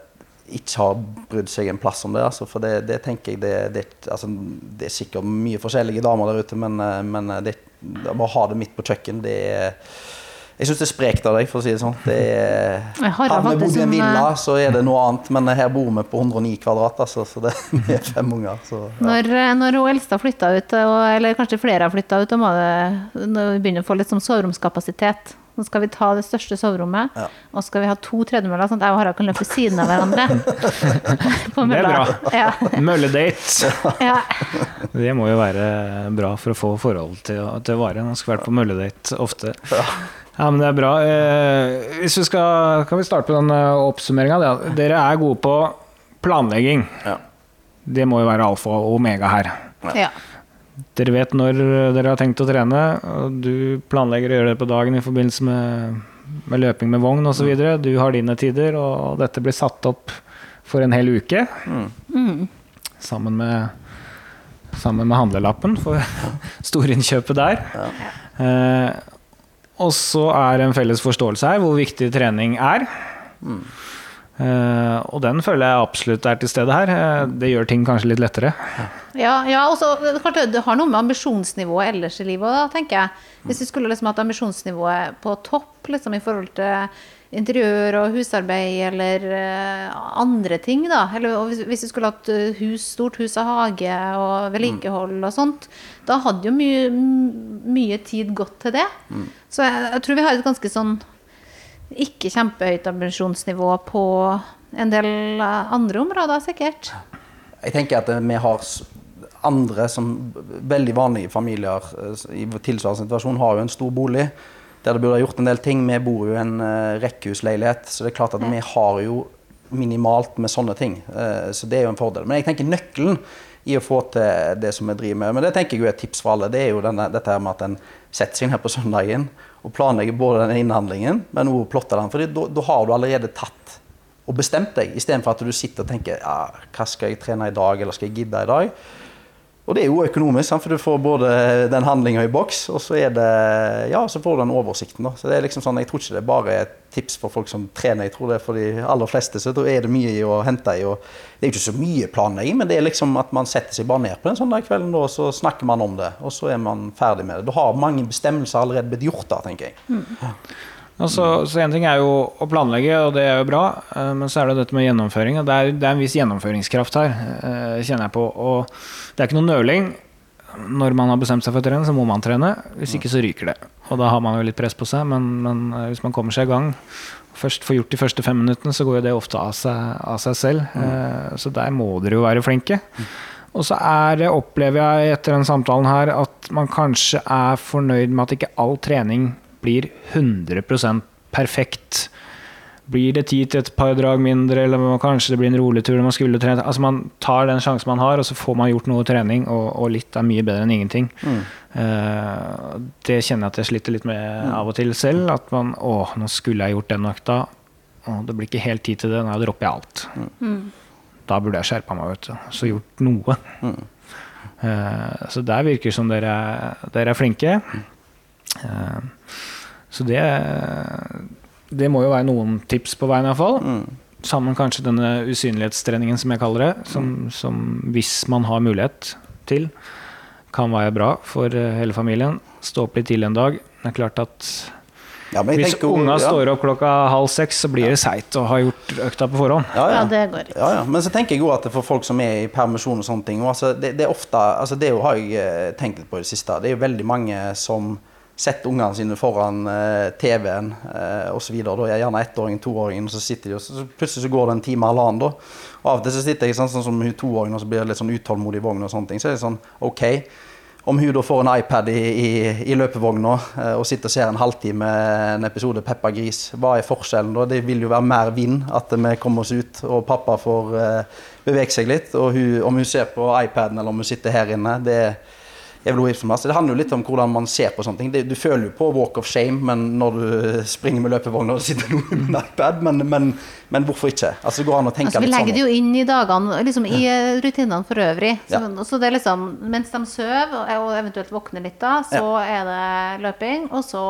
ikke har brydd seg en plass om det. Altså, for det, det tenker jeg det, det, altså, det er sikkert mye forskjellige damer der ute, men, eh, men det, det, å ha det midt på kjøkken, det er Jeg syns det er sprekt av deg, for å si det sånn. Det er, Jeg har hadde vi bodd i en villa, eh, så er det noe annet, men her bor vi på 109 kvadrat, altså, så det er fem unger. Så, ja. når, eh, når hun eldste har flytta ut, og, eller kanskje flere har flytta ut, da må det, begynne å få litt sånn soveromskapasitet Nå skal vi ta det største soverommet, Ja. og skal vi ha to tredemøller, sånn at jeg og Harald kan løpe ved siden av hverandre. På Det er bra. Ja, Mølledate! ja. Det må jo være bra for å få forhold til, til å vare. Man skal være på mølledate ofte. Ja, men det er bra. Eh, hvis vi skal, kan vi starte på den eh, oppsummeringa. Dere er gode på planlegging. Ja. Det må jo være alfa og omega her. ja. Dere vet når dere har tenkt å trene, og du planlegger å gjøre det på dagen i forbindelse med, med løping med vogn osv. Du har dine tider, og dette blir satt opp for en hel uke. Sammen med, sammen med handlelappen for storinnkjøpet der. Eh, og så er en felles forståelse her hvor viktig trening er. Eh, og den føler jeg absolutt er til stede her. Uh, det gjør ting kanskje litt lettere. Ja, ja og så klart det- har noe med ambisjonsnivået ellers i livet òg, tenker jeg. Hvis du skulle liksom hatt ambisjonsnivået på topp liksom i forhold til interiør og husarbeid eller uh, andre ting, da. Eller og hvis, hvis du skulle hatt hus, stort hus og hage og vedlikehold og sånt, da hadde jo mye, mye tid gått til det. Så jeg, jeg tror vi har et ganske sånn ikke kjempehøyt ambisjonsnivå på en del eh, andre områder, sikkert. Jeg tenker at eh, vi har andre som veldig vanlige familier eh, i tilsvarende situasjon har jo en stor bolig der det burde ha gjort en del ting. Vi bor jo i en uh, rekkehusleilighet, så det er klart at vi har jo minimalt med sånne ting. Eh, så det er jo en fordel. Men jeg tenker nøkkelen i å få til det som vi driver med, men det tenker jeg jo er et tips for alle, det er jo denne, dette her med at en setter seg ned på søndagen og planlegge både den innhandlingen, men også plotte den. For da har du allerede tatt og bestemt deg, istedenfor at du sitter og tenker ja, hva skal jeg trene i dag, eller skal jeg gidde i dag? Og det er jo økonomisk, for du får både den handlinga i boks, og så det Ja, så får du den oversikten, da. Så det er liksom sånn, jeg tror ikke det er bare et tips for folk som trener, jeg tror det er for de aller fleste. Så er det mye å hente i. og Det er jo ikke så mye planlegging, men det er liksom at man setter seg bare ned på en sånn kvelden, og så snakker man om det. Og så er man ferdig med det. Da har mange bestemmelser allerede blitt gjort da, tenker jeg. Ja. Altså, så En ting er jo å planlegge, og det er jo bra, eh, men så er det dette med gjennomføring. Det er, det er en viss gjennomføringskraft her, eh, kjenner jeg på. Og det er ikke noe nøling. Når man har bestemt seg for å trene, så må man trene. Hvis ikke så ryker det. Og da har man jo litt press på seg, men, men eh, hvis man kommer seg i gang Først får gjort de første fem minuttene, så går jo det ofte av seg, av seg selv. Mm. Så der må dere jo være flinke. Og så er det, opplever jeg etter den samtalen her, at man kanskje er fornøyd med at ikke all trening blir 100% perfekt. Blir det tid til et par drag mindre, eller kanskje det blir en rolig tur man skulle trene altså Man tar den sjansen man har, og så får man gjort noe trening, og, og litt er mye bedre enn ingenting. Mm. Uh, det kjenner jeg at jeg sliter litt med mm. av og til selv. At man Å, nå skulle jeg gjort den økta. Å, det blir ikke helt tid til det. Nå dropper jeg alt. Mm. Da burde jeg skjerpa meg, vet du. Så gjort noe. Uh, så der virker det som dere, dere er flinke. Uh, så det det må jo være noen tips på veien, iallfall. Mm. Sammen kanskje denne usynlighetstreningen, som jeg kaller det. Som, mm. som, hvis man har mulighet til, kan være bra for eh, hele familien. Stå opp litt tidlig en dag. Det er klart at ja, Hvis unga ja. står opp klokka halv seks, så blir det seigt å ha gjort økta på forhånd. Ja, ja. det går ikke. Men så tenker jeg òg at for folk som er i permisjon og sånne ting altså, det, det, er ofte, altså, det har jeg eh, tenkt litt på i det siste. Det er jo veldig mange som sett ungene sine foran eh, TV-en eh, osv. Gjerne ettåringen, toåringen, og så sitter de, og så plutselig så går det en time eller annen. Da. Og Av og til så sitter jeg sånn, sånn som toåringen og så blir jeg litt sånn utålmodig i ting, Så er det sånn OK. Om hun da får en iPad i, i, i løpevogna eh, og sitter og ser en halvtime en episode Peppa Gris, hva er forskjellen da? Det vil jo være mer vind at vi kommer oss ut og pappa får eh, bevege seg litt. Og hun, om hun ser på iPaden eller om hun sitter her inne, det er det handler jo litt om hvordan man ser på sånne ting. Du føler jo på walk of shame men når du springer med løpevogn og sitter noe med en iPad, men, men, men, hvorfor ikke? Altså, det går an å tenke altså, vi legger det jo inn i dagene, liksom i rutinene for øvrig. Så, ja. så det er liksom, mens de sover og eventuelt våkner litt da, så ja. er det løping, og så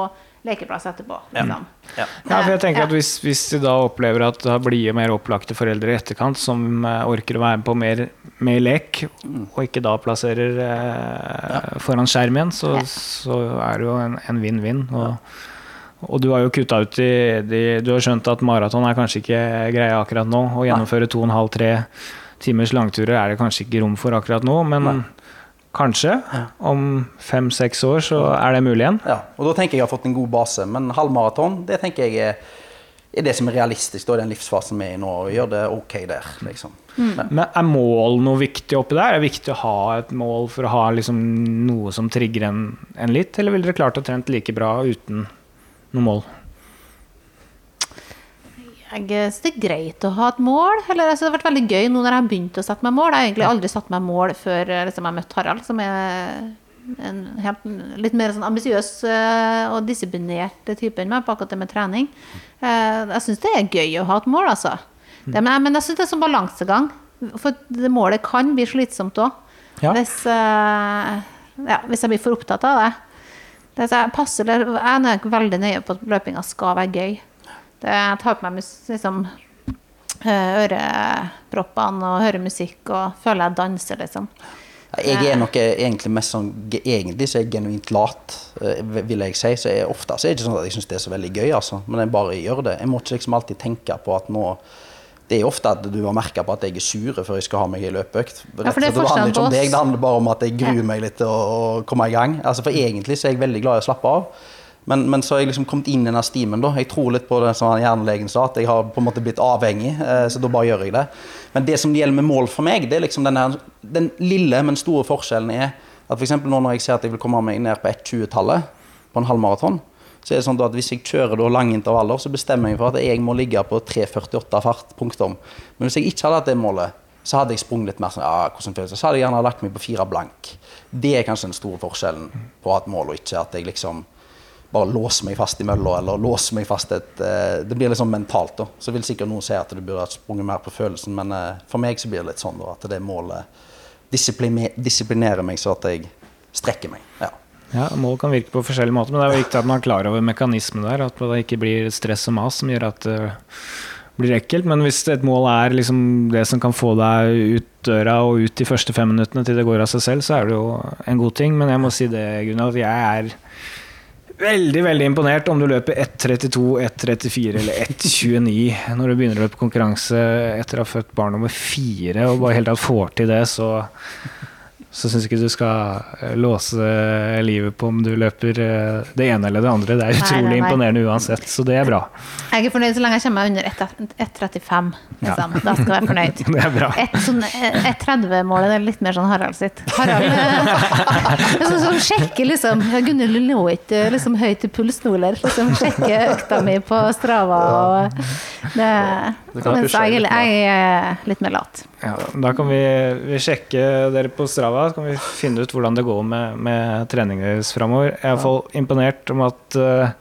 lekeplass etterpå. Liksom. Ja. ja. for jeg tenker at hvis, hvis de da opplever at du har blide, mer opplagte foreldre i etterkant som eh, orker å være med på mer, mer lek, mm. og ikke da plasserer eh, foran skjerm igjen, så, så, er det jo en vinn-vinn. Og, og, du har jo kutta ut i de, Du har skjønt at maraton er kanskje ikke greia akkurat nå. Å gjennomføre to og en halv, tre timers langturer er det kanskje ikke rom for akkurat nå, men Nei. Kanskje. Om fem-seks år så er det mulig igjen. Ja, og Da tenker jeg jeg har fått en god base. Men halvmaraton det tenker jeg er, er, det som er realistisk da, i den livsfasen vi er i nå. Og gjør det ok der. liksom. Mm. Men Er mål noe viktig oppi der? Er det viktig å ha et mål for å ha liksom noe som trigger en, en litt? Eller ville dere klart å trent like bra uten noe mål? Jeg synes det er greit å ha et mål. Eller, altså, det har vært veldig gøy nå når jeg har begynt å sette meg mål. Jeg har egentlig aldri satt meg mål før eh, liksom, jeg møtte Harald, som er en helt, litt mer sånn ambisiøs uh, og disiplinert type enn meg på akkurat det med trening. Jeg syns det er gøy å ha et mål, altså. Mm. Det, men, jeg syns det er sånn balansegang. For det målet kan bli slitsomt òg. Ja. Hvis, ja, hvis jeg blir for opptatt av det. det jeg, passer, jeg er veldig nøye på at løpinga skal være gøy. Det, jeg tar på meg liksom, eh, øreproppene og hører musikk og føler jeg danser, liksom. Jeg er nok egentlig mest sånn Egentlig så er jeg genuint lat, eh, vil jeg si. Så jeg, ofte så er det ikke sånn at jeg syns det er så veldig gøy, altså. Men jeg bare gjør det. Jeg må ikke liksom alltid tenke på at nå det er ofte at du har merka på at jeg er sur før jeg skal ha meg i løpeøkt. Ja, det, det handler ikke om deg, det handler bare om at jeg gruer meg litt til å komme i gang. Altså, for egentlig så er jeg veldig glad i å slappe av. Men, men, så har jeg liksom kommet inn i denne stimen. da. Jeg tror litt på det som hjernelegen sa, at jeg har på en måte blitt avhengig. Eh, så da bare gjør jeg det. Men det som gjelder med mål for meg, det er liksom denne, den lille, men store forskjellen er at f.eks. nå når jeg ser at jeg vil komme meg ned på 1,20-tallet på en halvmaraton, så er det sånn at hvis jeg kjører lange intervaller, så bestemmer jeg for at jeg må ligge på 3,48 fart. punktum. Men hvis jeg ikke hadde hatt det målet, så hadde jeg sprunget litt mer sånn, ja, hvordan føles det? Så hadde jeg gjerne lagt meg på fire blank. Det er kanskje den store forskjellen på å ha et mål og ikke at jeg liksom bare låse meg fast i mølla, eller låse meg fast et uh, Det blir sånn mentalt, da. Så vil sikkert noen si at du burde ha sprunget mer på følelsen, men uh, for meg så blir det litt sånn da, at det målet disiplinerer meg så at jeg strekker meg. Ja. Ja, Mål kan virke på forskjellige måter, men det er jo viktig at man er klar over mekanismen der. At det ikke blir stress og mas som gjør at det blir ekkelt. Men hvis et mål er liksom det som kan få deg ut døra og ut de første fem minuttene til det går av seg selv, så er det jo en god ting. Men jeg må si det, Gunnar, at jeg er veldig veldig imponert om du løper 1.32, 1.34 eller 1.29 når du begynner å løpe konkurranse etter å ha født barn nummer fire og bare helt tatt får til det, så så syns ikke du skal eh, låse livet på om du løper eh, det ene eller det andre. Det er utrolig nei, nei. imponerende uansett, så det er bra. Jeg er fornøyd så lenge jeg kommer meg under 1,35. Liksom. Da skal jeg være fornøyd. Det er bra. Et, sånn, et 30-målet er litt mer sånn Harald sitt. Harald eh, sånn, sånn sjekker liksom ja, Gunhild lå ikke liksom høyt i pulsnoler. Liksom sjekker økta mi på Strava og det, det Mens jeg, jeg er litt mer lat. Ja, da kan vi, vi sjekke dere på Strava, så kan vi finne ut hvordan det går med, med treningen deres framover. Jeg er hvert imponert om at uh,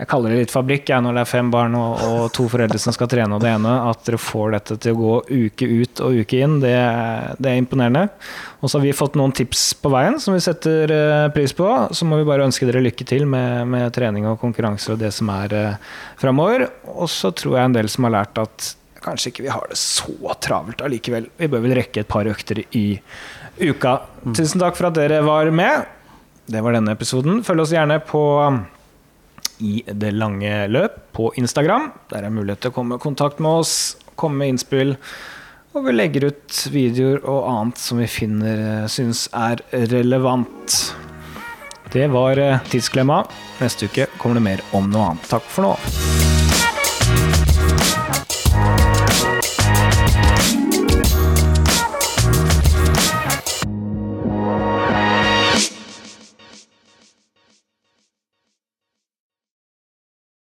jeg kaller det litt fabrikk jeg, når det er fem barn og, og to foreldre som skal trene og det ene. At dere får dette til å gå uke ut og uke inn, det, det er imponerende. Og så har vi fått noen tips på veien som vi setter uh, pris på. Så må vi bare ønske dere lykke til med, med trening og konkurranse og det som er uh, framover. Og så tror jeg en del som har lært at kanskje ikke vi har det så travelt allikevel. Vi bør vel rekke et par økter i uka. Tusen takk for at dere var med. Det var denne episoden. Følg oss gjerne på um, i det lange løp på Instagram. Der er mulighet til å komme i kontakt med oss, komme med innspill. Og vi legger ut videoer og annet som vi finner eh, syns er relevant. Det var eh, Tidsklemma. Neste uke kommer det mer om noe annet. Takk for nå.